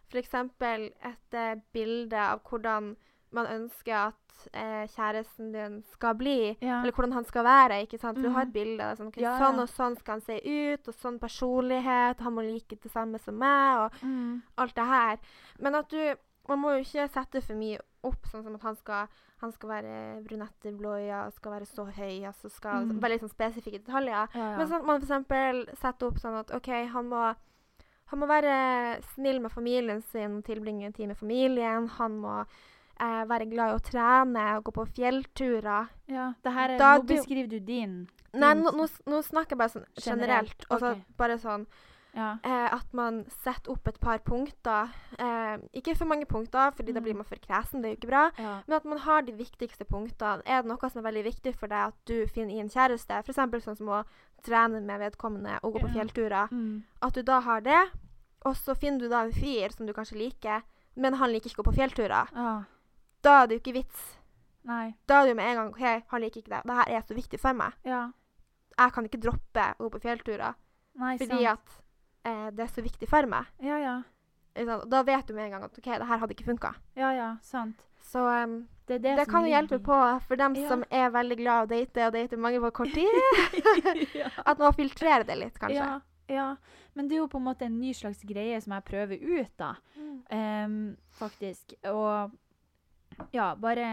f.eks. et uh, bilde av hvordan man ønsker at eh, kjæresten din skal bli. Ja. Eller hvordan han skal være. ikke sant? For Du har Mhm. et bilde av sånn, okay, Ja, sånn og sånn skal han se ut, og sånn personlighet. Han må like det samme som meg, og Mm. alt det her. Men at du Man må jo ikke sette for mye opp, sånn som at han skal, han skal være brunette, blå øyne, og skal være så høy, altså skal Mm. Veldig sånn spesifikke detaljer. Ja. Men sånn at man f.eks. setter opp sånn at OK, han må, han må være snill med familien sin, tilbringe tid med familien. Han må eh, være glad i å trene og gå på fjellturer. ja. Det her er, Da nå beskriver du din. Nei, nå, nå, nå snakker jeg bare sånn Generelt, generelt. Okay. ok. bare sånn Ja. eh, at man setter opp et par punkter. Eh, ikke for mange punkter, fordi da Mm. blir man for kresen. Det er jo ikke bra. ja. Men at man har de viktigste punktene. Er det noe som er veldig viktig for deg at du finner i en kjæreste, f.eks. sånn som å trene med vedkommende og gå på fjellturer, Mm. at du da har det, og så finner du da en fyr som du kanskje liker, men han liker ikke å gå på fjellturer, ja. Da er det jo ikke vits. Nei. Da er det jo med en gang OK, han liker ikke det. Det her er så viktig for meg. Ja. Jeg kan ikke droppe å gå på fjellturer Nei, fordi sant. at eh, det er så viktig for meg. Ja, ja. Da vet du med en gang at OK, det her hadde ikke funka. Ja, ja. Sant. Så um, Det det, det kan jo hjelpe på for dem Ja. som er veldig glad i å date, og date mange på kort tid. At man filtrerer det litt, kanskje. Ja, ja. Men det er jo på en måte en ny slags greie som jeg prøver ut, da. Mm. Um, faktisk. Og ja, bare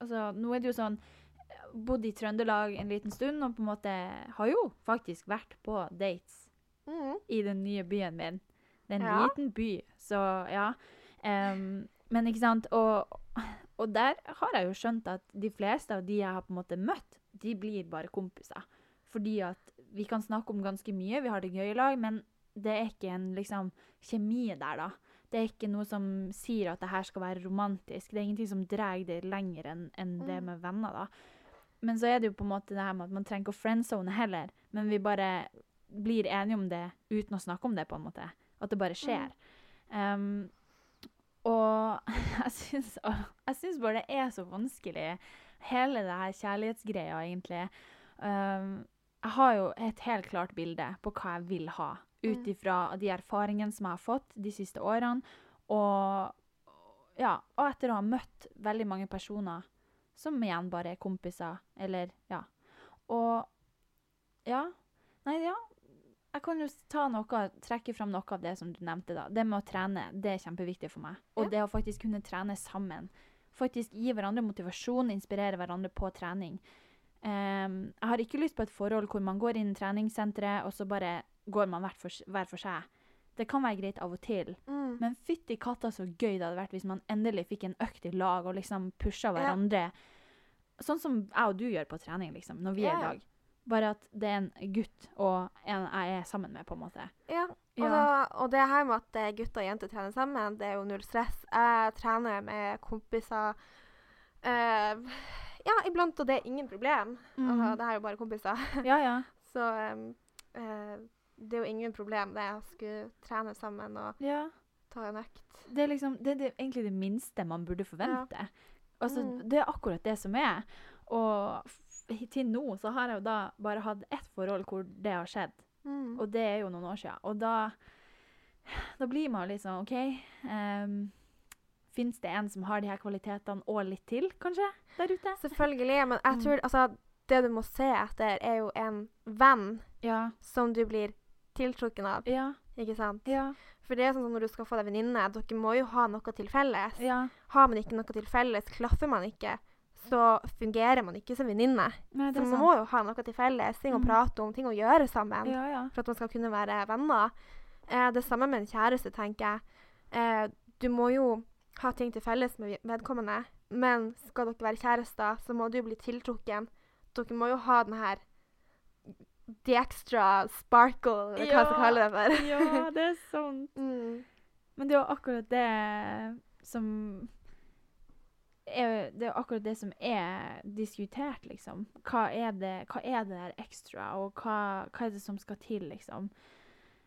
Altså, nå er det jo sånn Bodd i Trøndelag en liten stund og på en måte har jo faktisk vært på dates Mm. i den nye byen min. Det er en Ja. liten by, så ja. Um, men ikke sant og, og der har jeg jo skjønt at de fleste av de jeg har på en måte møtt, de blir bare kompiser. Fordi at vi kan snakke om ganske mye, vi har det gøy i lag, men det er ikke en liksom kjemi der, da. Det er ikke noe som sier at det her skal være romantisk. Det er ingenting som drar det lenger enn enn det Mm. med venner, da. Men så er det jo på en måte det her med at man trenger ikke å friendzone heller, men vi bare blir enige om det uten å snakke om det, på en måte. At det bare skjer. Um, og jeg syns, jeg syns bare det er så vanskelig, hele det her kjærlighetsgreia, egentlig. Um, jeg har jo et helt klart bilde på hva jeg vil ha, ut Mm. ifra de erfaringene som jeg har fått de siste årene, og, ja, og etter å ha møtt veldig mange personer som igjen bare er kompiser, eller ja. Og ja. Nei, ja. Jeg kan jo ta noe, trekke fram noe av det som du nevnte. da. Det med å trene det er kjempeviktig for meg. Og Ja. det å faktisk kunne trene sammen. Faktisk gi hverandre motivasjon, inspirere hverandre på trening. Um, jeg har ikke lyst på et forhold hvor man går inn i treningssenteret, og så bare går man hver for, hver for seg. Det kan være greit av og til, Mm. men fytti katta så gøy det hadde vært hvis man endelig fikk en økt i lag og liksom pusha hverandre. Sånn som jeg og du gjør på trening, liksom, når vi er i lag. Bare at det er en gutt og en jeg er sammen med, på en måte. Ja. Og, Ja. da, og det her med at gutter og jenter trener sammen, det er jo null stress. Jeg trener med kompiser Uh, Ja, iblant, og det er ingen problem. Altså, Mhm. det her er jo bare kompiser. Ja, ja. Så um, eh, det er jo ingen problem det å skulle trene sammen og ja. ta en økt. Det er liksom det, er egentlig det minste man burde forvente. Altså, Mm. Det er akkurat det som er. Og til nå så har jeg jo da bare hatt ett forhold hvor det har skjedd. Mm. Og det er jo noen år siden. Og da, da blir man jo litt sånn OK um, Fins det en som har de her kvalitetene og litt til, kanskje, der ute? Selvfølgelig, men jeg Mm. tror altså Det du må se etter, er jo en venn Ja. som du blir tiltrukken av, Ja. ikke sant? Ja. For det er sånn som når du skal få deg venninne, dere må jo ha noe til felles. ja. Har man ikke noe til felles, klaffer man ikke, så fungerer man ikke som venninne. Så man sant. må jo ha noe til felles, ting å Mm. prate om, ting å gjøre sammen. Ja, ja. For at man skal kunne være venner. Eh, det samme med en kjæreste, tenker jeg. Eh, du må jo ha ting til felles med vedkommende, men skal dere være kjærester, så må du jo bli tiltrukken. Dere må jo ha den her the extra sparkle, eller hva jeg skal kalle det for. ja, det er sant. Mm. Men det er jo akkurat det som er, Det er jo akkurat det som er diskutert, liksom. Hva er det, hva er det der ekstra, og hva, hva er det som skal til, liksom?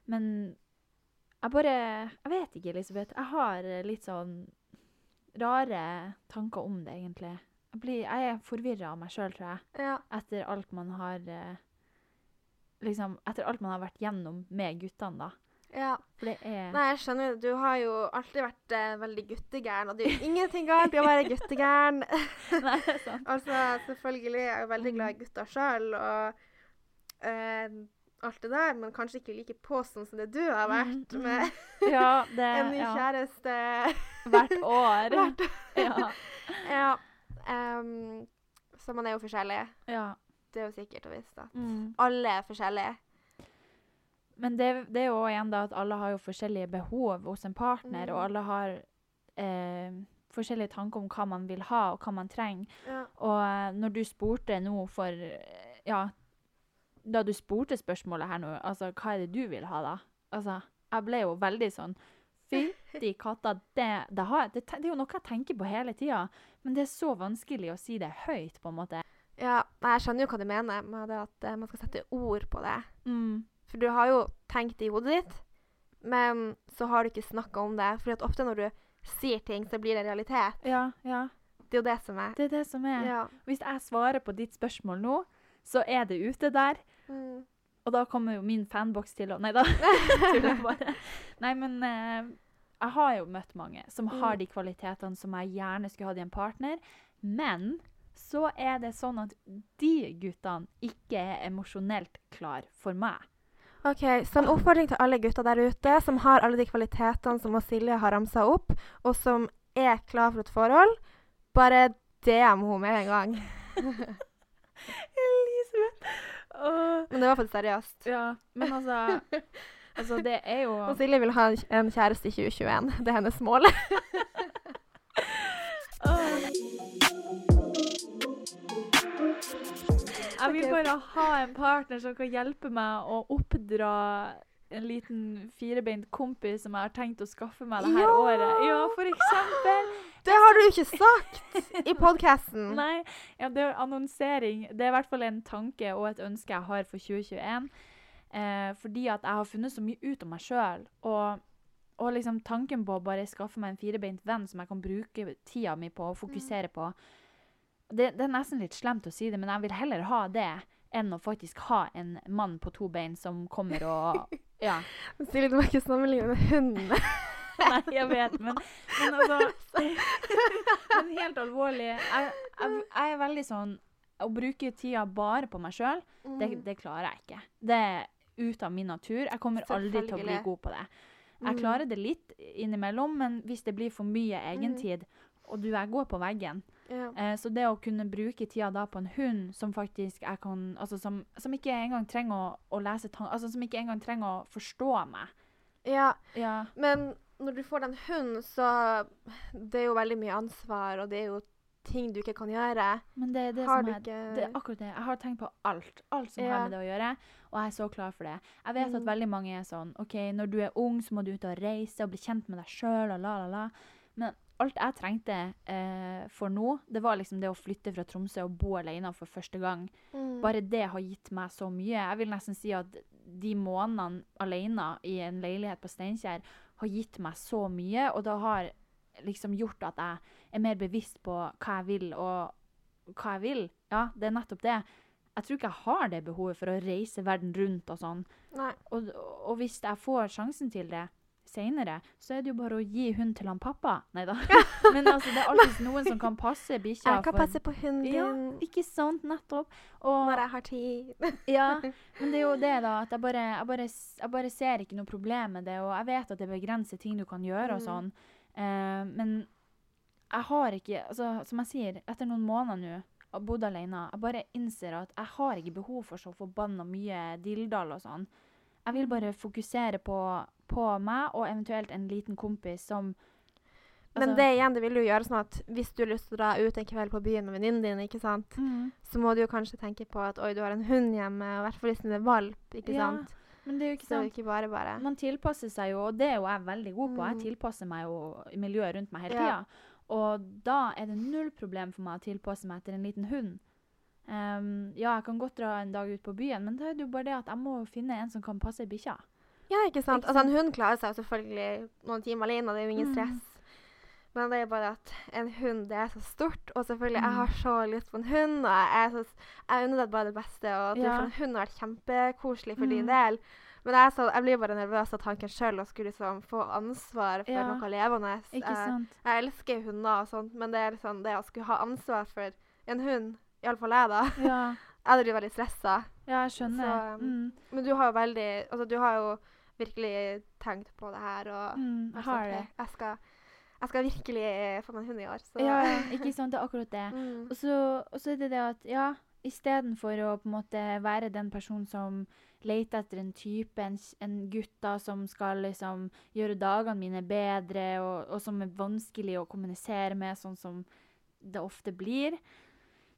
Men jeg bare Jeg vet ikke, Elisabeth. Jeg har litt sånn rare tanker om det, egentlig. Jeg, blir, jeg er forvirra av meg sjøl, tror jeg, Ja. etter alt man har eh, Liksom, etter alt man har vært gjennom med guttene, da. ja. Nei, jeg skjønner. Du har jo alltid vært eh, veldig guttegæren, og det er jo ingenting galt i å være guttegæren. Nei, det er sant. Altså, selvfølgelig er jeg jo veldig glad i gutter sjøl og eh, alt det der, men kanskje ikke like på sånn som det du har vært, Mhm, med Ja, det en ny ja. kjæreste Hvert år. hvert Ja. Ja. Um, så man er jo forskjellig. ja. Det er jo sikkert og visst. at Mm. Alle er forskjellige. Men det, det er jo igjen da at alle har jo forskjellige behov hos en partner, Mm. og alle har eh, forskjellige tanker om hva man vil ha, og hva man trenger. Ja. Og eh, når du spurte nå for Ja, da du spurte spørsmålet her nå, altså hva er det du vil ha, da? Altså, jeg ble jo veldig sånn Fytti katta, det, det, har, det, det er jo noe jeg tenker på hele tida, men det er så vanskelig å si det høyt, på en måte. Ja. Jeg skjønner jo hva du mener med det at eh, man skal sette ord på det. Mm. For du har jo tenkt det i hodet ditt, men så har du ikke snakka om det. For ofte når du sier ting, så blir det realitet. Ja, ja. Det er jo det som er. Det er det som er. Ja. Hvis jeg svarer på ditt spørsmål nå, så er det ute der. Mm. Og da kommer jo min fanboks til å Nei da. Nei, men eh, jeg har jo møtt mange som har Mm. de kvalitetene som jeg gjerne skulle hatt i en partner. Men så er det sånn at de guttene ikke er emosjonelt klar for meg. OK, så en oppfordring til alle gutter der ute som har alle de kvalitetene som Silje har ramsa opp, og som er klar for et forhold. Bare DM henne med en gang. Elisabeth! Åh. Men det var faktisk seriøst. Ja, men altså Altså, det er jo Og Silje vil ha en- kjæreste i 2021. Det er hennes mål. Jeg vil bare ha en partner som kan hjelpe meg å oppdra en liten firebeint kompis som jeg har tenkt å skaffe meg det her Ja! året. Ja, for eksempel. Det har du ikke sagt i podkasten. Nei, ja, det er annonsering. Det er i hvert fall en tanke og et ønske jeg har for 2021. Eh, fordi at jeg har funnet så mye ut om meg sjøl. Og, og liksom tanken på å bare skaffe meg en firebeint venn som jeg kan bruke tida mi på og fokusere på det, det er nesten litt slemt å si det, men jeg vil heller ha det enn å faktisk ha en mann på to bein som kommer og Ja. Silje, du må ikke sammenligne med hunden. Nei, jeg vet, men, men altså Men helt alvorlig. Jeg, jeg, jeg er veldig sånn Å bruke tida bare på meg sjøl, det, Mm. det klarer jeg ikke. Det er ut av min natur. Jeg kommer aldri til å bli god på det. Jeg Mm. klarer det litt innimellom, men hvis det blir for mye egentid Og du, jeg går på veggen. Ja. Eh, så det å kunne bruke tida da på en hund som faktisk jeg kan Altså som, som ikke engang trenger å, å lese tanker Altså som ikke engang trenger å forstå meg. ja. Ja. Men når du får den hunden, så Det er jo veldig mye ansvar, og det er jo ting du ikke kan gjøre. Men det er det Har som ikke Det er akkurat det. Jeg har tenkt på alt. Alt som Ja. har med det å gjøre. Og jeg er så klar for det. Jeg vet at Mm. veldig mange er sånn OK, når du er ung, så må du ut og reise og bli kjent med deg sjøl og la, la, la. Men alt jeg trengte eh, for nå, det var liksom det å flytte fra Tromsø og bo alene for første gang. Mm. Bare det har gitt meg så mye. Jeg vil nesten si at de månedene alene i en leilighet på Steinkjer har gitt meg så mye, og det har liksom gjort at jeg er mer bevisst på hva jeg vil, og hva jeg vil. Ja, det er nettopp det. Jeg tror ikke jeg har det behovet for å reise verden rundt og sånn. Og, og hvis jeg får sjansen til det senere, så er det jo bare å gi hund til han pappa. Nei da. Men altså, det er alltid noen som kan passe bikkja. Jeg kan passe på hunden din Ja, ikke sant? Nettopp. Og, når jeg har tid. ja, men det er jo det, da. At jeg bare, jeg, bare, jeg bare ser ikke noe problem med det. Og jeg vet at det begrenser ting du kan gjøre og Mm. sånn. Uh, men jeg har ikke altså, Som jeg sier, etter noen måneder nå og bodd alene, jeg bare innser at jeg har ikke behov for så forbanna mye dilldall og sånn. Jeg vil bare fokusere på, på meg og eventuelt en liten kompis som Men altså- det igjen, det vil jo gjøre sånn at hvis du har lyst til å dra ut en kveld på byen med venninnen din, ikke sant, Mm. så må du jo kanskje tenke på at oi, du har en hund hjemme, og i hvert fall hvis den er valp, ikke Ja, sant. Men det er jo ikke Så sant. ikke bare bare. Man tilpasser seg jo, og det er jo jeg veldig god på. Mm. Jeg tilpasser meg jo miljøet rundt meg hele Ja. Og da er det null problem for meg å tilpasse meg etter en liten hund. Ehm, ja, jeg kan godt dra en dag ut på byen, men da er det jo bare det at jeg må finne en som kan passe bikkja. Ja, ikke sant. Ikke Altså, en hund klarer seg selvfølgelig noen timer alene, det er jo ingen Mm. stress. Men det er bare at en hund, det er så stort, og selvfølgelig, jeg Mm. har så lyst på en hund, og jeg, så, jeg unner deg bare det beste, og at Ja. en hund har vært kjempekoselig for din Mm. del. Men jeg, så, jeg blir bare nervøs av tanken sjøl å skulle liksom få ansvar for Ja. noe levende. Jeg- Jeg elsker hunder og sånt, men det er liksom det å skulle ha ansvar for en hund, iallfall jeg, da. Ja, Jeg blir veldig stressa. ja jeg skjønner. Så, mm. Men du har jo veldig Altså, du har jo virkelig tenkt på det her, og Mm, har det. Jeg skal, jeg skal virkelig få meg en hund i år, så Ja, ja, ikke sant. Det er akkurat det. mm. Og så, og så er det det at ja, istedenfor å på en måte være den personen som leter etter en type, en, en gutt da, som skal liksom gjøre dagene mine bedre, og, og som er vanskelig å kommunisere med, sånn som det ofte blir,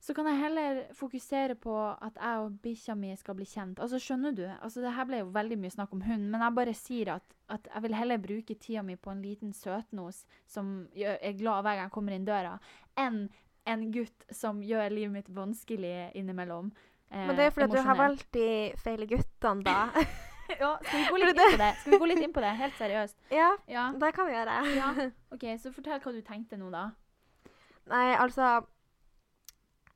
så kan jeg heller fokusere på at jeg og bikkja mi skal bli kjent. Altså, skjønner du? Altså, det her ble jo veldig mye snakk om hund, men jeg bare sier at, at jeg vil heller bruke tida mi på en liten søtnos som er glad hver gang jeg kommer inn døra, enn en gutt som gjør livet mitt vanskelig innimellom. Eh, Men det er fordi at du har valgt de feile guttene, da. Ja, skal vi gå litt inn på det? Skal vi gå litt inn på det, helt seriøst? ja, Ja. det kan vi gjøre. ja. OK, så fortell hva du tenkte nå, da. Nei, altså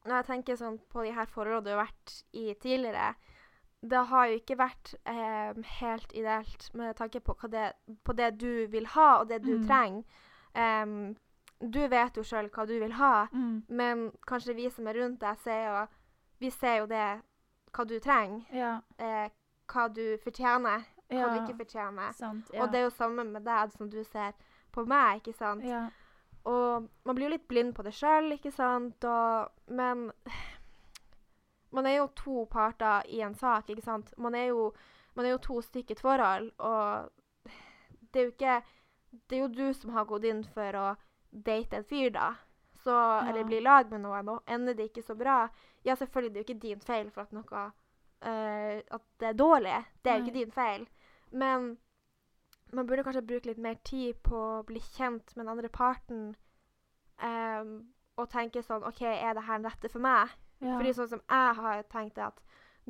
Når jeg tenker sånn på de her forholdene du har vært i tidligere, det har jo ikke vært eh, helt ideelt med tanke på, det, på det du vil ha, og det du Mm. trenger. Um, du vet jo sjøl hva du vil ha, Mm. men kanskje vi som er rundt deg, ser jo Vi ser jo det hva du trenger, Ja. eh, hva du fortjener, hva ja. du ikke fortjener. Sant. Ja. Og det er jo samme med deg som du ser på meg, ikke sant. Ja. Og man blir jo litt blind på det sjøl, ikke sant. Og, men man er jo to parter i en sak, ikke sant. Man er jo, man er jo to stykker i et forhold, og det er jo ikke Det er jo du som har gått inn for å date en fyr, da. Så, Eller bli i lag med noen, og ender det ikke så bra. Ja, selvfølgelig, det er jo ikke din feil for at noe uh, At det er dårlig. Det er jo ikke din feil. Men man burde kanskje bruke litt mer tid på å bli kjent med den andre parten. Um, og tenke sånn OK, er det her den rette for meg? ja. Fordi sånn som jeg har tenkt det at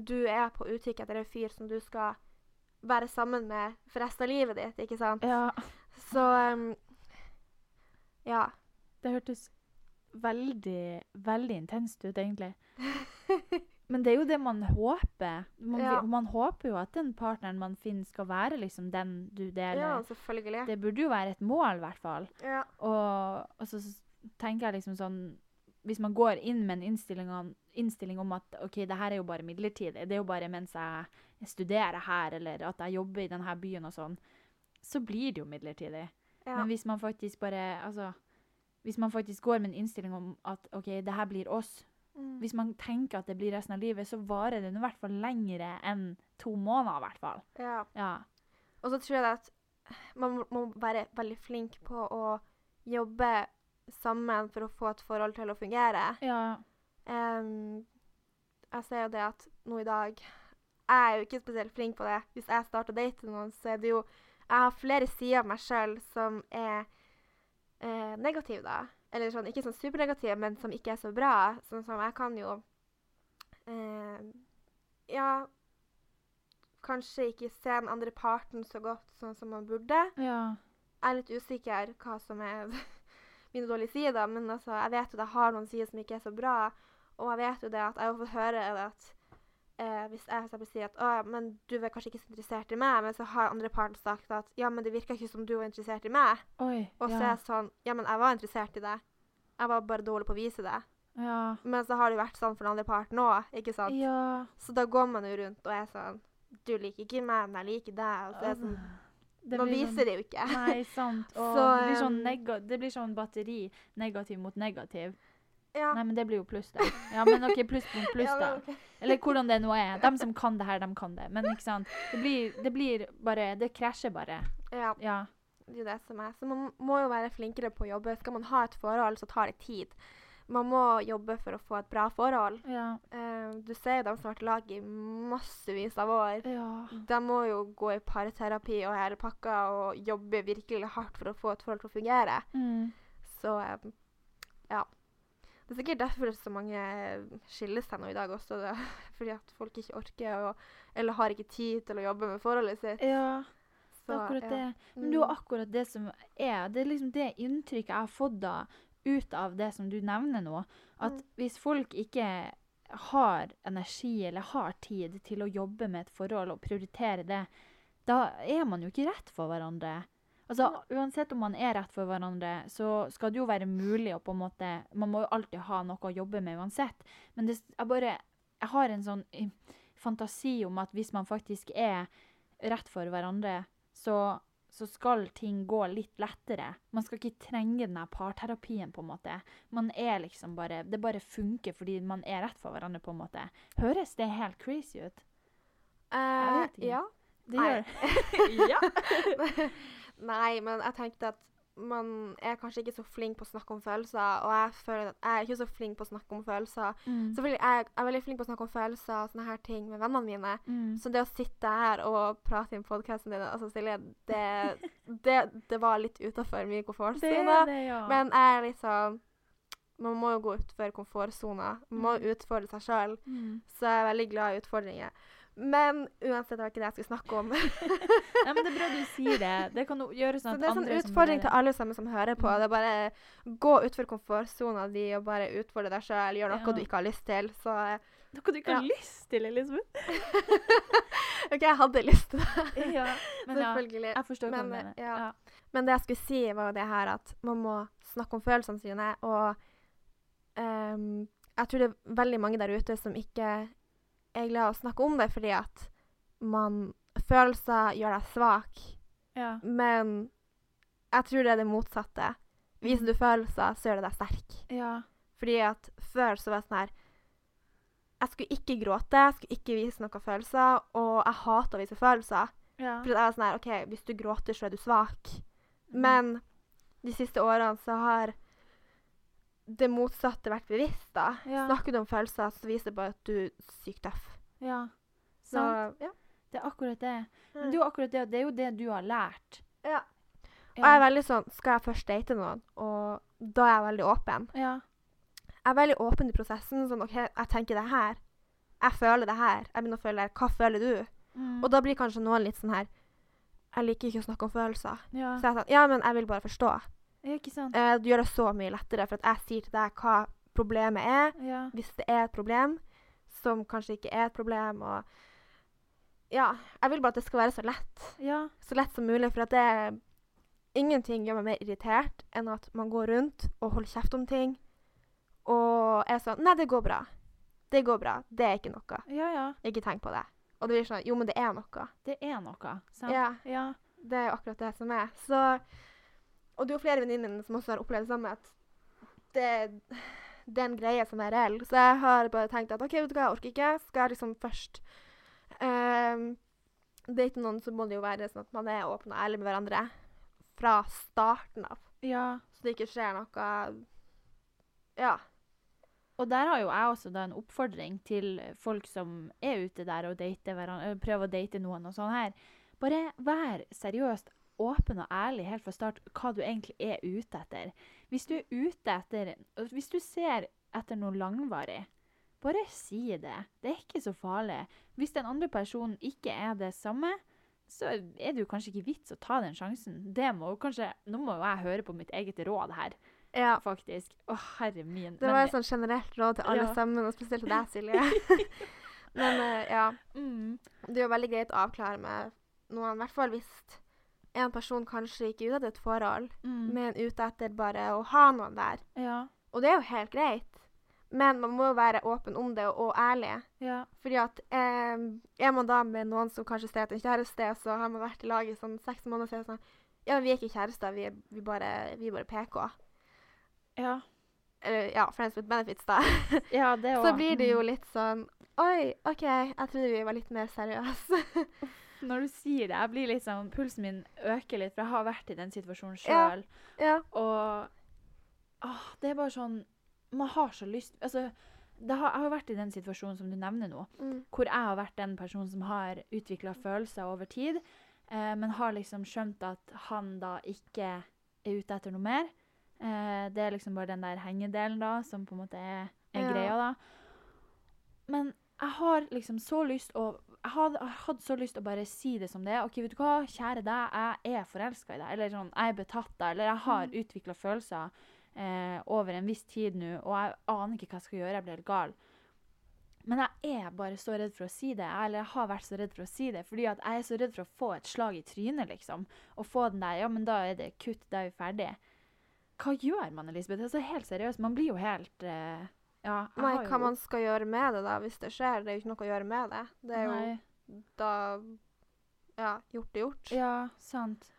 du er på utkikk etter en fyr som du skal være sammen med for resten av livet ditt, ikke sant? ja. Så um, Ja. Det hørtes veldig, veldig intenst ut, egentlig. Men det er jo det man håper. Man, Ja. man håper jo at den partneren man finner, skal være liksom den du deler. ja, selvfølgelig. Det burde jo være et mål, i hvert fall. Ja. Og, og så tenker jeg liksom sånn Hvis man går inn med en innstilling om, innstilling om at OK, det her er jo bare midlertidig, det er jo bare mens jeg studerer her, eller at jeg jobber i denne byen og sånn, så blir det jo midlertidig. ja. Men hvis man faktisk bare Altså hvis man faktisk går med en innstilling om at OK, det her blir oss, Mm. hvis man tenker at det blir resten av livet, så varer det nå i hvert fall lengre enn to måneder, i hvert fall. ja. Ja. Og så tror jeg at man må være veldig flink på å jobbe sammen for å få et forhold til å fungere. Ja. Um, jeg ser jo det at nå i dag Jeg er jo ikke spesielt flink på det. Hvis jeg starter å date noen, så er det jo Jeg har flere sider av meg sjøl som er eh, negative, da. Eller sånn, ikke sånn supernegative, men som ikke er så bra. Sånn som jeg kan jo eh, Ja Kanskje ikke se den andre parten så godt sånn som man burde. Ja. Jeg er litt usikker hva som er mine dårlige sider, men altså, jeg vet jo at jeg har noen sider som ikke er så bra. Og jeg vet jo det at jeg har fått høre at eh, hvis jeg for sier at å, men du er kanskje ikke så interessert i meg, men så har andre parten sagt at ja, men det virka ikke som du var interessert i meg. Oi. Og så er jeg sånn ja, men jeg var interessert i deg. Jeg var bare dårlig på å vise det. ja. Men så har det jo vært sånn for den andre parten òg, ikke sant? Ja. Så da går man jo rundt og er sånn Du liker ikke meg, men jeg liker deg. Og så er det sånn Det Man blir sånn- viser det jo ikke. Nei, sant. Og Så, det, blir sånn um, det blir sånn batteri. Negativ mot negativ. Ja. Nei, men det blir jo pluss, da. Ja, men OK, pluss mot pluss, Ja, da. men ok. Eller hvordan det nå er. De som kan det her, de kan det. Men ikke sant. Det blir, det blir bare Det krasjer bare. ja. Ja. Det er det som er. Så man må jo være flinkere på å jobbe. Skal man ha et forhold, så tar det tid. Man må jobbe for å få et bra forhold. Ja. Uh, du ser jo de som har vært lag i massevis av år. Ja. De må jo gå i parterapi og hele pakka og jobbe virkelig hardt for å få et forhold til å fungere. Mm. Så eh, ja. Det er sikkert derfor så mange skiller seg nå i dag også. Da. fordi at folk ikke orker å, eller har ikke tid til å jobbe med forholdet sitt. ja. Så, akkurat ja. det. Men det er jo akkurat det som er Det er liksom det inntrykket jeg har fått da, ut av det som du nevner nå. At Mm. hvis folk ikke har energi eller har tid til å jobbe med et forhold og prioritere det, da er man jo ikke rett for hverandre. Altså, Uansett om man er rett for hverandre, så skal det jo være mulig å på en måte Man må jo alltid ha noe å jobbe med uansett. Men det, jeg bare Jeg har en sånn fantasi om at hvis man faktisk er rett for hverandre, så, så skal ting gå litt lettere. Man skal ikke trenge den parterapien, på en måte. Man er liksom bare Det bare funker fordi man er rett for hverandre, på en måte. Høres det helt crazy ut? Eh, vet ikke. Ja. Det gjør gjør ja. Nei, men jeg tenkte at man er kanskje ikke så flink på å snakke om følelser, og jeg føler at jeg er ikke så flink på å snakke om følelser. Mm. Selvfølgelig er jeg, jeg er veldig flink på å snakke om følelser og sånne her ting med vennene mine. Mm. Så det å sitte her og prate i podkasten din, altså Silje, det, det, det var litt utafor min komfortsone. ja. Men jeg er liksom Man må jo gå utfor komfortsona. Man må Mm. utfordre seg sjøl. mm. Så jeg er veldig glad i utfordringer. Men uansett, det var ikke det jeg skulle snakke om. Nei, men det er bra du sier det. Det kan jo gjøre sånn at det er sånn utfordring til alle sammen som hører på. Mm. Det er bare gå utfor komfortsona di og bare utfordre deg sjøl. Gjør noe Ja. du ikke har lyst til. Så eh, Noe du ikke har lyst til, Elisabeth. OK, jeg hadde lyst til det. Ja, men ja, jeg forstår hva du mener. ja. Ja. Men det jeg skulle si, var jo det her at man må snakke om følelsene sine. Og um, jeg tror det er veldig mange der ute som ikke er glad i å snakke om det fordi at man Følelser gjør deg svak. Ja. Men jeg tror det er det motsatte. Viser Mm. du følelser, så gjør det deg sterk. ja. Fordi at før så var det sånn her Jeg skulle ikke gråte, jeg skulle ikke vise noen følelser, og jeg hater å vise følelser. ja. For jeg var sånn her OK, hvis du gråter, så er du svak. Mm. Men de siste årene så har det motsatte vært bevisst, da. Ja. Snakker du om følelser, så viser det bare at du er sykt tøff. ja. Så ja. Det er akkurat det. Men Mm. det er akkurat det, det er jo det du har lært. ja. Og jeg er veldig sånn Skal jeg først date noen, og da er jeg veldig åpen. ja. Jeg er veldig åpen i prosessen. Sånn OK, jeg tenker det her. Jeg føler det her. Jeg begynner å føle det. Hva føler du? Mm. Og da blir kanskje noen litt sånn her Jeg liker ikke å snakke om følelser. ja. Så jeg er sånn Ja, men jeg vil bare forstå. Ja, ikke sant? Eh, det gjør det så mye lettere, for at jeg sier til deg hva problemet er. Ja. Hvis det er et problem, som kanskje ikke er et problem, og Ja. Jeg vil bare at det skal være så lett. ja. Så lett som mulig, for at det Ingenting gjør meg mer irritert enn at man går rundt og holder kjeft om ting, og er sånn Nei, det går bra. Det går bra. Det er ikke noe. Ja, ja. Ikke tenk på det. Og det blir sånn Jo, men det er noe. Det er noe. Sant? Ja. Ja. Det er akkurat det som er. Så Og det er jo flere venninner mine som også har opplevd det samme, at det, det er en greie som er reell. Så jeg har bare tenkt at OK, vet du hva, jeg orker ikke. Skal jeg liksom først um, date noen, så må det jo være sånn at man er åpen og ærlig med hverandre fra starten av. Ja. så det ikke skjer noe Ja. Og der har jo jeg også da en oppfordring til folk som er ute der og prøver å date noen og sånn her. Bare vær seriøst åpen og ærlig helt fra start hva du egentlig er ute etter. Hvis du er ute etter Hvis du ser etter noe langvarig, bare si det. Det er ikke så farlig. Hvis den andre personen ikke er det samme, så er det jo kanskje ikke vits å ta den sjansen. Det må jo kanskje Nå må jo jeg høre på mitt eget råd her, ja. faktisk. Å, herre min. Det var et sånn generelt råd til alle Ja. sammen, og spesielt til deg, Silje. Men eh, ja. mm, Det er jo veldig greit å avklare med noen, i hvert fall hvis en person kanskje ikke er ute etter et forhold, mm, men ute etter bare å ha noen der. Ja. Og det er jo helt greit. Men man må jo være åpen om det og, og ærlig. Ja. Fordi at eh, er man da med noen som kanskje ser etter en kjæreste, så har man vært i lag i sånn seks måneder, og så er det sånn Ja, vi er ikke kjærester, vi er, vi bare, vi er bare PK. Ja. Eller ja, friends with benefits, da. ja, det også. så blir det jo litt sånn Oi, OK, jeg trodde vi var litt mer seriøse. Når du sier det, jeg blir sånn Pulsen min øker litt, for jeg har vært i den situasjonen Ja. sjøl. ja. Og åh, det er bare sånn Man har så lyst Altså, det har, jeg har vært i den situasjonen som du nevner nå, Mm. hvor jeg har vært den personen som har utvikla følelser over tid, eh, men har liksom skjønt at han da ikke er ute etter noe mer. Eh, det er liksom bare den der hengedelen da, som på en måte er, er Ja. greia, da. Men jeg har liksom så lyst å jeg hadde, jeg hadde så lyst til å bare si det som det er. OK, vet du hva, kjære deg, jeg er forelska i deg. Eller sånn, jeg er betatt deg. Eller jeg har Mm. utvikla følelser eh, over en viss tid nå, og jeg aner ikke hva jeg skal gjøre. Jeg blir helt gal. Men jeg er bare så redd for å si det. Eller jeg har vært så redd for å si det. Fordi at jeg er så redd for å få et slag i trynet, liksom. Og få den der Ja, men da er det kutt, da er vi ferdig. Hva gjør man, Elisabeth? Altså, helt seriøst. Man blir jo helt eh, Ja. Nei, hva jo- man skal gjøre med det da, hvis det skjer. Det er jo ikke noe å gjøre med det. Det er jo Nei. da Ja, gjort er gjort. Ja, sant.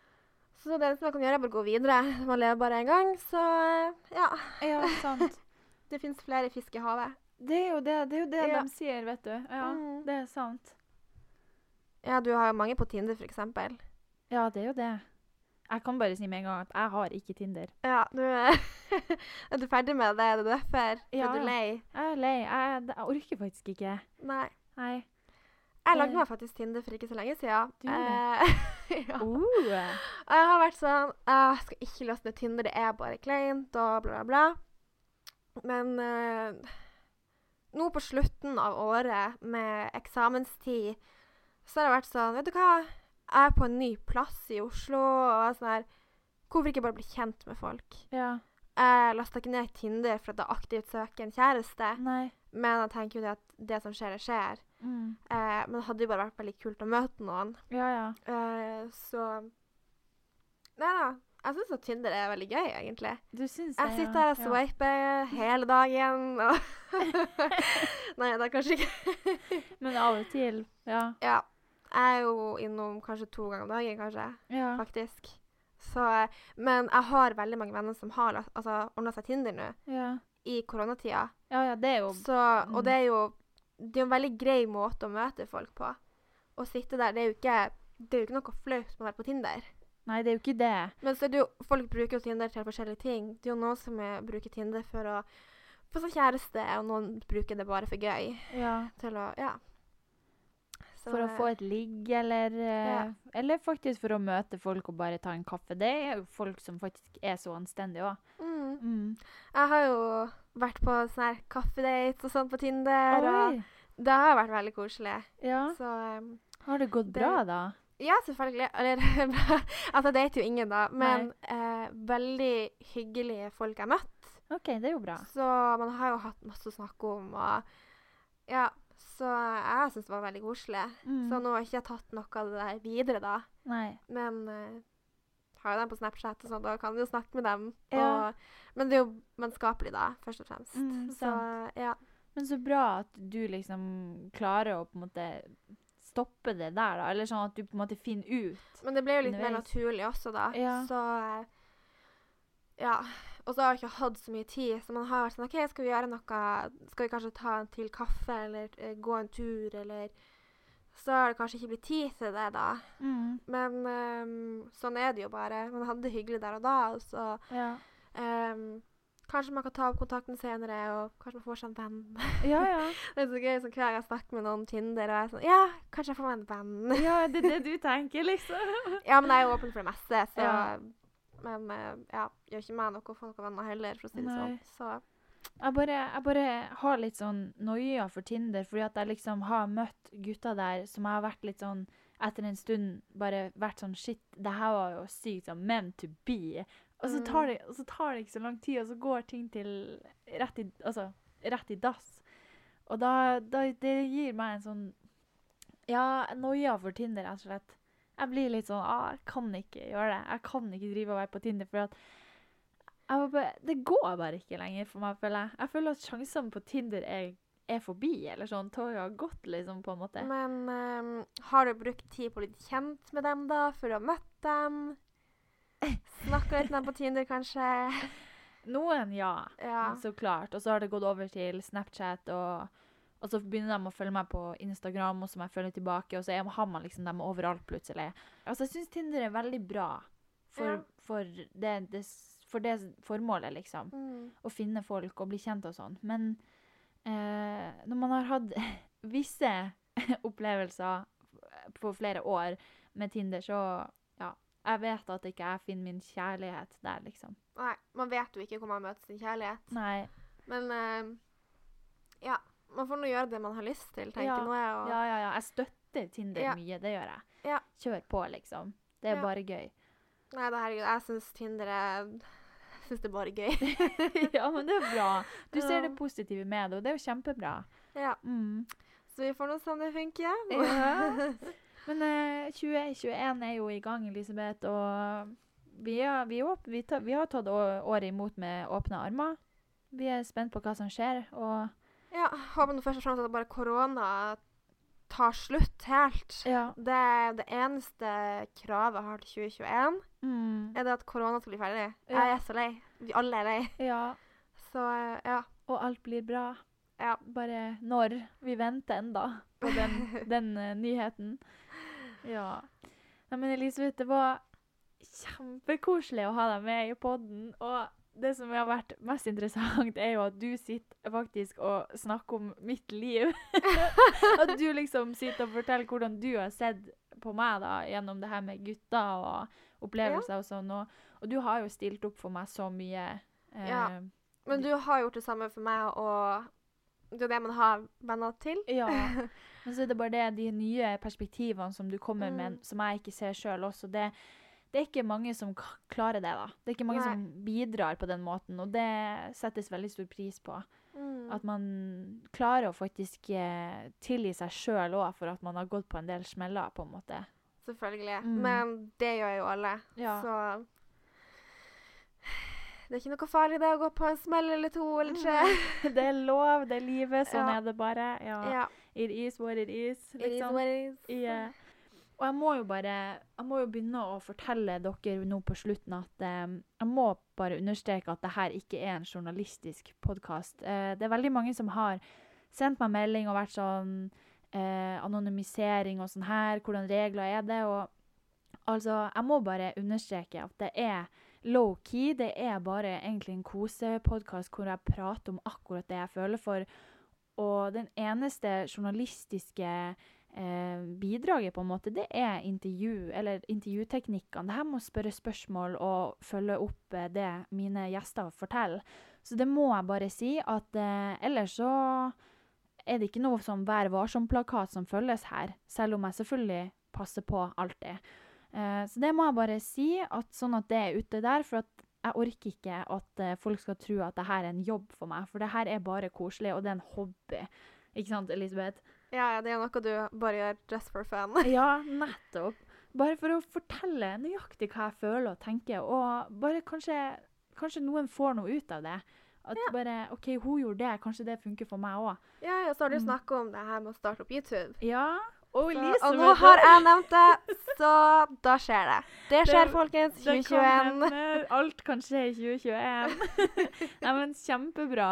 Så det eneste man kan gjøre, er bare å gå videre. Man lever bare én gang, så eh, ja. Ja, sant. Det fins flere fisk i havet. Det er jo det, det, er jo det Ja. de sier, vet du. Ja, Mm. det er sant. Ja, du har jo mange på Tinder, eksempel. Ja, det er jo det. Jeg kan bare si med en gang at jeg har ikke Tinder. Ja, nå er Er du ferdig med det? Er du derfor? Ja, er du lei? Jeg er lei. Jeg, jeg orker faktisk ikke. Nei. Nei. Jeg lagde meg faktisk Tinder for ikke så lenge siden. Du Eh, ja. Uh. Jeg har vært sånn «Ah, Jeg skal ikke laste ned Tinder, det er bare kleint og bla, bla, bla. Men eh, nå på slutten av året, med eksamenstid, så har jeg vært sånn Vet du hva? Jeg er på en ny plass i Oslo, og jeg er sånn her Hvorfor ikke bare bli kjent med folk? Ja. Jeg lasta ikke ned Tinder for at jeg aktivt søker en kjæreste, Nei. men jeg tenker jo det at det som skjer, det skjer. Mm. Eh, men det hadde jo bare vært veldig kult å møte noen. Ja, ja. Eh, så Nei da. Jeg syns at Tinder er veldig gøy, egentlig. Du syns det, Jeg sitter her og ja. swiper hele dagen og Nei, det er kanskje ikke Men av og til. Ja. Ja. Jeg er jo innom kanskje to ganger om dagen, kanskje. Ja. Faktisk. Så eh, Men jeg har veldig mange venner som har altså, ordna seg Tinder nå, Ja. i koronatida. ja, ja, det er jo Så, og det er jo det er en veldig grei måte å møte folk på. Å sitte der, det er jo ikke, det er jo ikke noe flaut med å være på Tinder. Nei, det er jo ikke det. Men så er det jo, folk bruker jo Tinder til forskjellige ting. Det er jo noen som er, bruker Tinder for å få seg kjæreste, og noen bruker det bare for gøy. Ja. Til å, ja. For å få et ligg, eller eh, Ja. Eller faktisk for å møte folk og bare ta en kaffe. Det er jo folk som faktisk er så anstendige òg. mm. Mm. Jeg har jo vært på sånne her kaffedates og sånn på Tinder, og det har vært veldig koselig. Ja. Så um, Har det gått Det- bra, da? ja, selvfølgelig. Eller Altså, jeg dater jo ingen, da, men eh, veldig hyggelige folk jeg har møtt. OK, det er jo bra. Så man har jo hatt masse å snakke om, og ja. Så jeg syns det var veldig koselig. Mm. Så nå har jeg ikke tatt noe av det der videre, da. Nei. Men uh, har jo dem på Snapchat, og sånn, da kan du jo snakke med dem. Ja. Og, men det er jo vennskapelig, da, først og fremst. Mm, så ja. Men så bra at du liksom klarer å på en måte stoppe det der, da. Eller sånn at du på en måte finner ut. Men det ble jo litt mer naturlig også, da. Ja. Så eh, ja. Og så har jeg ikke hatt så mye tid, så man har sånn OK, skal vi gjøre noe Skal vi kanskje ta en til kaffe, eller uh, gå en tur, eller så har det kanskje ikke blitt tid til det, da. Mm. Men um, sånn er det jo bare. Man hadde det hyggelig der og da, og så Ja. um, Kanskje man kan ta opp kontakten senere, og kanskje man får seg en venn. ja, ja. det er så gøy sånn, hver gang jeg snakker med noen Tinder, og jeg er sånn Ja, kanskje jeg får meg en venn. Ja, det er det du tenker, liksom. ja, men jeg er jo åpen for det meste, så Ja. Men eh, ja, gjør ikke meg noe å få noen venner heller, for å si det sånn. Så Jeg bare, jeg bare har litt sånn noia for Tinder, fordi at jeg liksom har møtt gutter der som jeg har vært litt sånn etter en stund bare vært sånn Shit, det her var jo sykt sånn meant to be. Og så, tar Mm. det, og så tar det ikke så lang tid, og så går ting til rett i, altså, rett i dass. Og da, da Det gir meg en sånn Ja, noia for Tinder, rett og slett. Jeg blir litt sånn ah, Jeg kan ikke gjøre det. Jeg kan ikke drive og være på Tinder, for at bare, Det går bare ikke lenger for meg, føler jeg. Jeg føler at sjansene på Tinder er, er forbi, eller sånn. Toget har gått, liksom, på en måte. Men um, har du brukt tid på å bli kjent med dem, da, for å ha møtt dem? Snakka litt med dem på Tinder, kanskje? Noen, ja. Ja. Så klart. Og så har det gått over til Snapchat, og, og så begynner de å følge meg på Instagram, og så må jeg følge tilbake, og så har man liksom dem overalt plutselig. Altså, jeg syns Tinder er veldig bra for, Ja. for, det, det, for det formålet, liksom. Mm. Å finne folk og bli kjent og sånn. Men eh, når man har hatt visse opplevelser på flere år med Tinder, så ja. Jeg vet at ikke jeg finner min kjærlighet der, liksom. Nei, man vet jo ikke hvor man møter sin kjærlighet. Nei. Men ja, man får nå gjøre det man har lyst til, tenker Ja, nå jeg. Og, Ja, ja, ja. Jeg støtter Tinder Ja. mye. Det gjør jeg. Ja. Kjør på, liksom. Det er bare gøy. Nei, da, herregud, jeg syns Tinder er syns det er bare gøy. ja, men det er bra. Du ser det positive med det, og det er jo kjempebra. ja, Mm. Så vi får nå se om det funker. Ja. Men eh, 2021 er jo i gang, Elisabeth, og vi, er, vi, er vi, ta, vi har tatt året imot med åpne armer. Vi er spent på hva som skjer, og ja, håper nå først og fremst at bare korona tar slutt helt. ja. Det, det eneste kravet jeg har til 2021, Mm. er det at korona skal bli ferdig. Ja. Jeg er så lei. Vi alle er lei. ja. Så ja. Og alt blir bra. Ja. Bare når. Vi venter enda på den, den uh, nyheten. Ja. Nei, men Elisabeth, det var kjempekoselig å ha deg med i podden. Og det som har vært mest interessant, er jo at du sitter faktisk og snakker om mitt liv. at du liksom sitter og forteller hvordan du har sett på meg da, gjennom det her med gutter og opplevelser og sånn. Og, og du har jo stilt opp for meg så mye. Eh, Ja. Men du har gjort det samme for meg, og det er det man har venner til. Ja. Men så er det bare det, de nye perspektivene som du kommer med, Mm. som jeg ikke ser sjøl også. Det, det er ikke mange som klarer det, da. Det er ikke mange Nei. som bidrar på den måten, og det settes veldig stor pris på. Mm. At man klarer å faktisk eh, tilgi seg sjøl òg for at man har gått på en del smeller, på en måte. Selvfølgelig. Mm. Men det gjør jo alle. Ja. Så det er ikke noe farlig det å gå på en smell eller to eller tre. det er lov, det er livet, sånn Ja. er det bare. Ja. Ja. It is what it is, It is liksom. what it is. Ja. Og jeg må jo bare Jeg må jo begynne å fortelle dere nå på slutten at eh, jeg må bare understreke at det her ikke er en journalistisk podkast. Eh, det er veldig mange som har sendt meg melding og vært sånn eh, Anonymisering og sånn her. Hvordan regler er det? Og altså, jeg må bare understreke at det er low-key. Det er bare egentlig en kosepodkast hvor jeg prater om akkurat det jeg føler for. Og den eneste journalistiske eh, bidraget, på en måte, det er intervju, eller intervjuteknikkene. Det her med å spørre spørsmål og følge opp eh, det mine gjester forteller. Så det må jeg bare si, at eh, ellers så er det ikke noe sånn Vær varsom-plakat som følges her, selv om jeg selvfølgelig passer på alltid. Eh, så det må jeg bare si, at sånn at det er ute der. For at jeg orker ikke at eh, folk skal tro at det her er en jobb for meg. For det her er bare koselig, og det er en hobby. Ikke sant, Elisabeth? Ja, ja, det er noe du bare gjør just for fun. Ja, nettopp. Bare for å fortelle nøyaktig hva jeg føler og tenker, og bare kanskje, kanskje noen får noe ut av det. At bare OK, hun gjorde det, kanskje det funker for meg òg. Ja, ja, så har du Mm. snakka om det her med å starte opp YouTube. Ja. Og Så, og nå har jeg nevnt det, så da skjer det. Det skjer, Det- folkens. det kan 2021. hende. Alt kan skje i 2021. Nei, men kjempebra.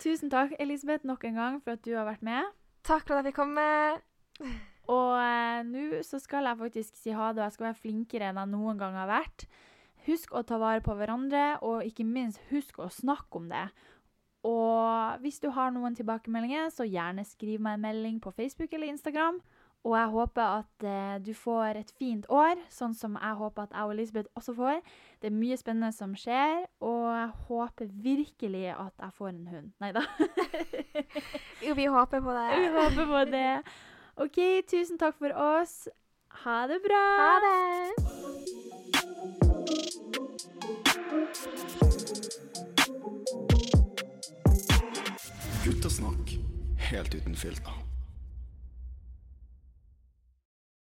Tusen takk, Elisabeth, nok en gang for at du har vært med. Takk for at jeg fikk komme. Og eh, nå så skal jeg faktisk si ha det, og jeg skal være flinkere enn jeg noen gang har vært. Husk å ta vare på hverandre, og ikke minst husk å snakke om det. Og hvis du har noen tilbakemeldinger, så gjerne skriv meg en melding på Facebook eller Instagram. Og jeg håper at eh, du får et fint år, sånn som jeg håper at jeg og Elisabeth også får. Det er mye spennende som skjer, og jeg håper virkelig at jeg får en hund. Nei da. Jo, vi håper på det. Vi håper på det. OK, tusen takk for oss. Ha det bra. Ha det! Guttasnakk helt uten filter.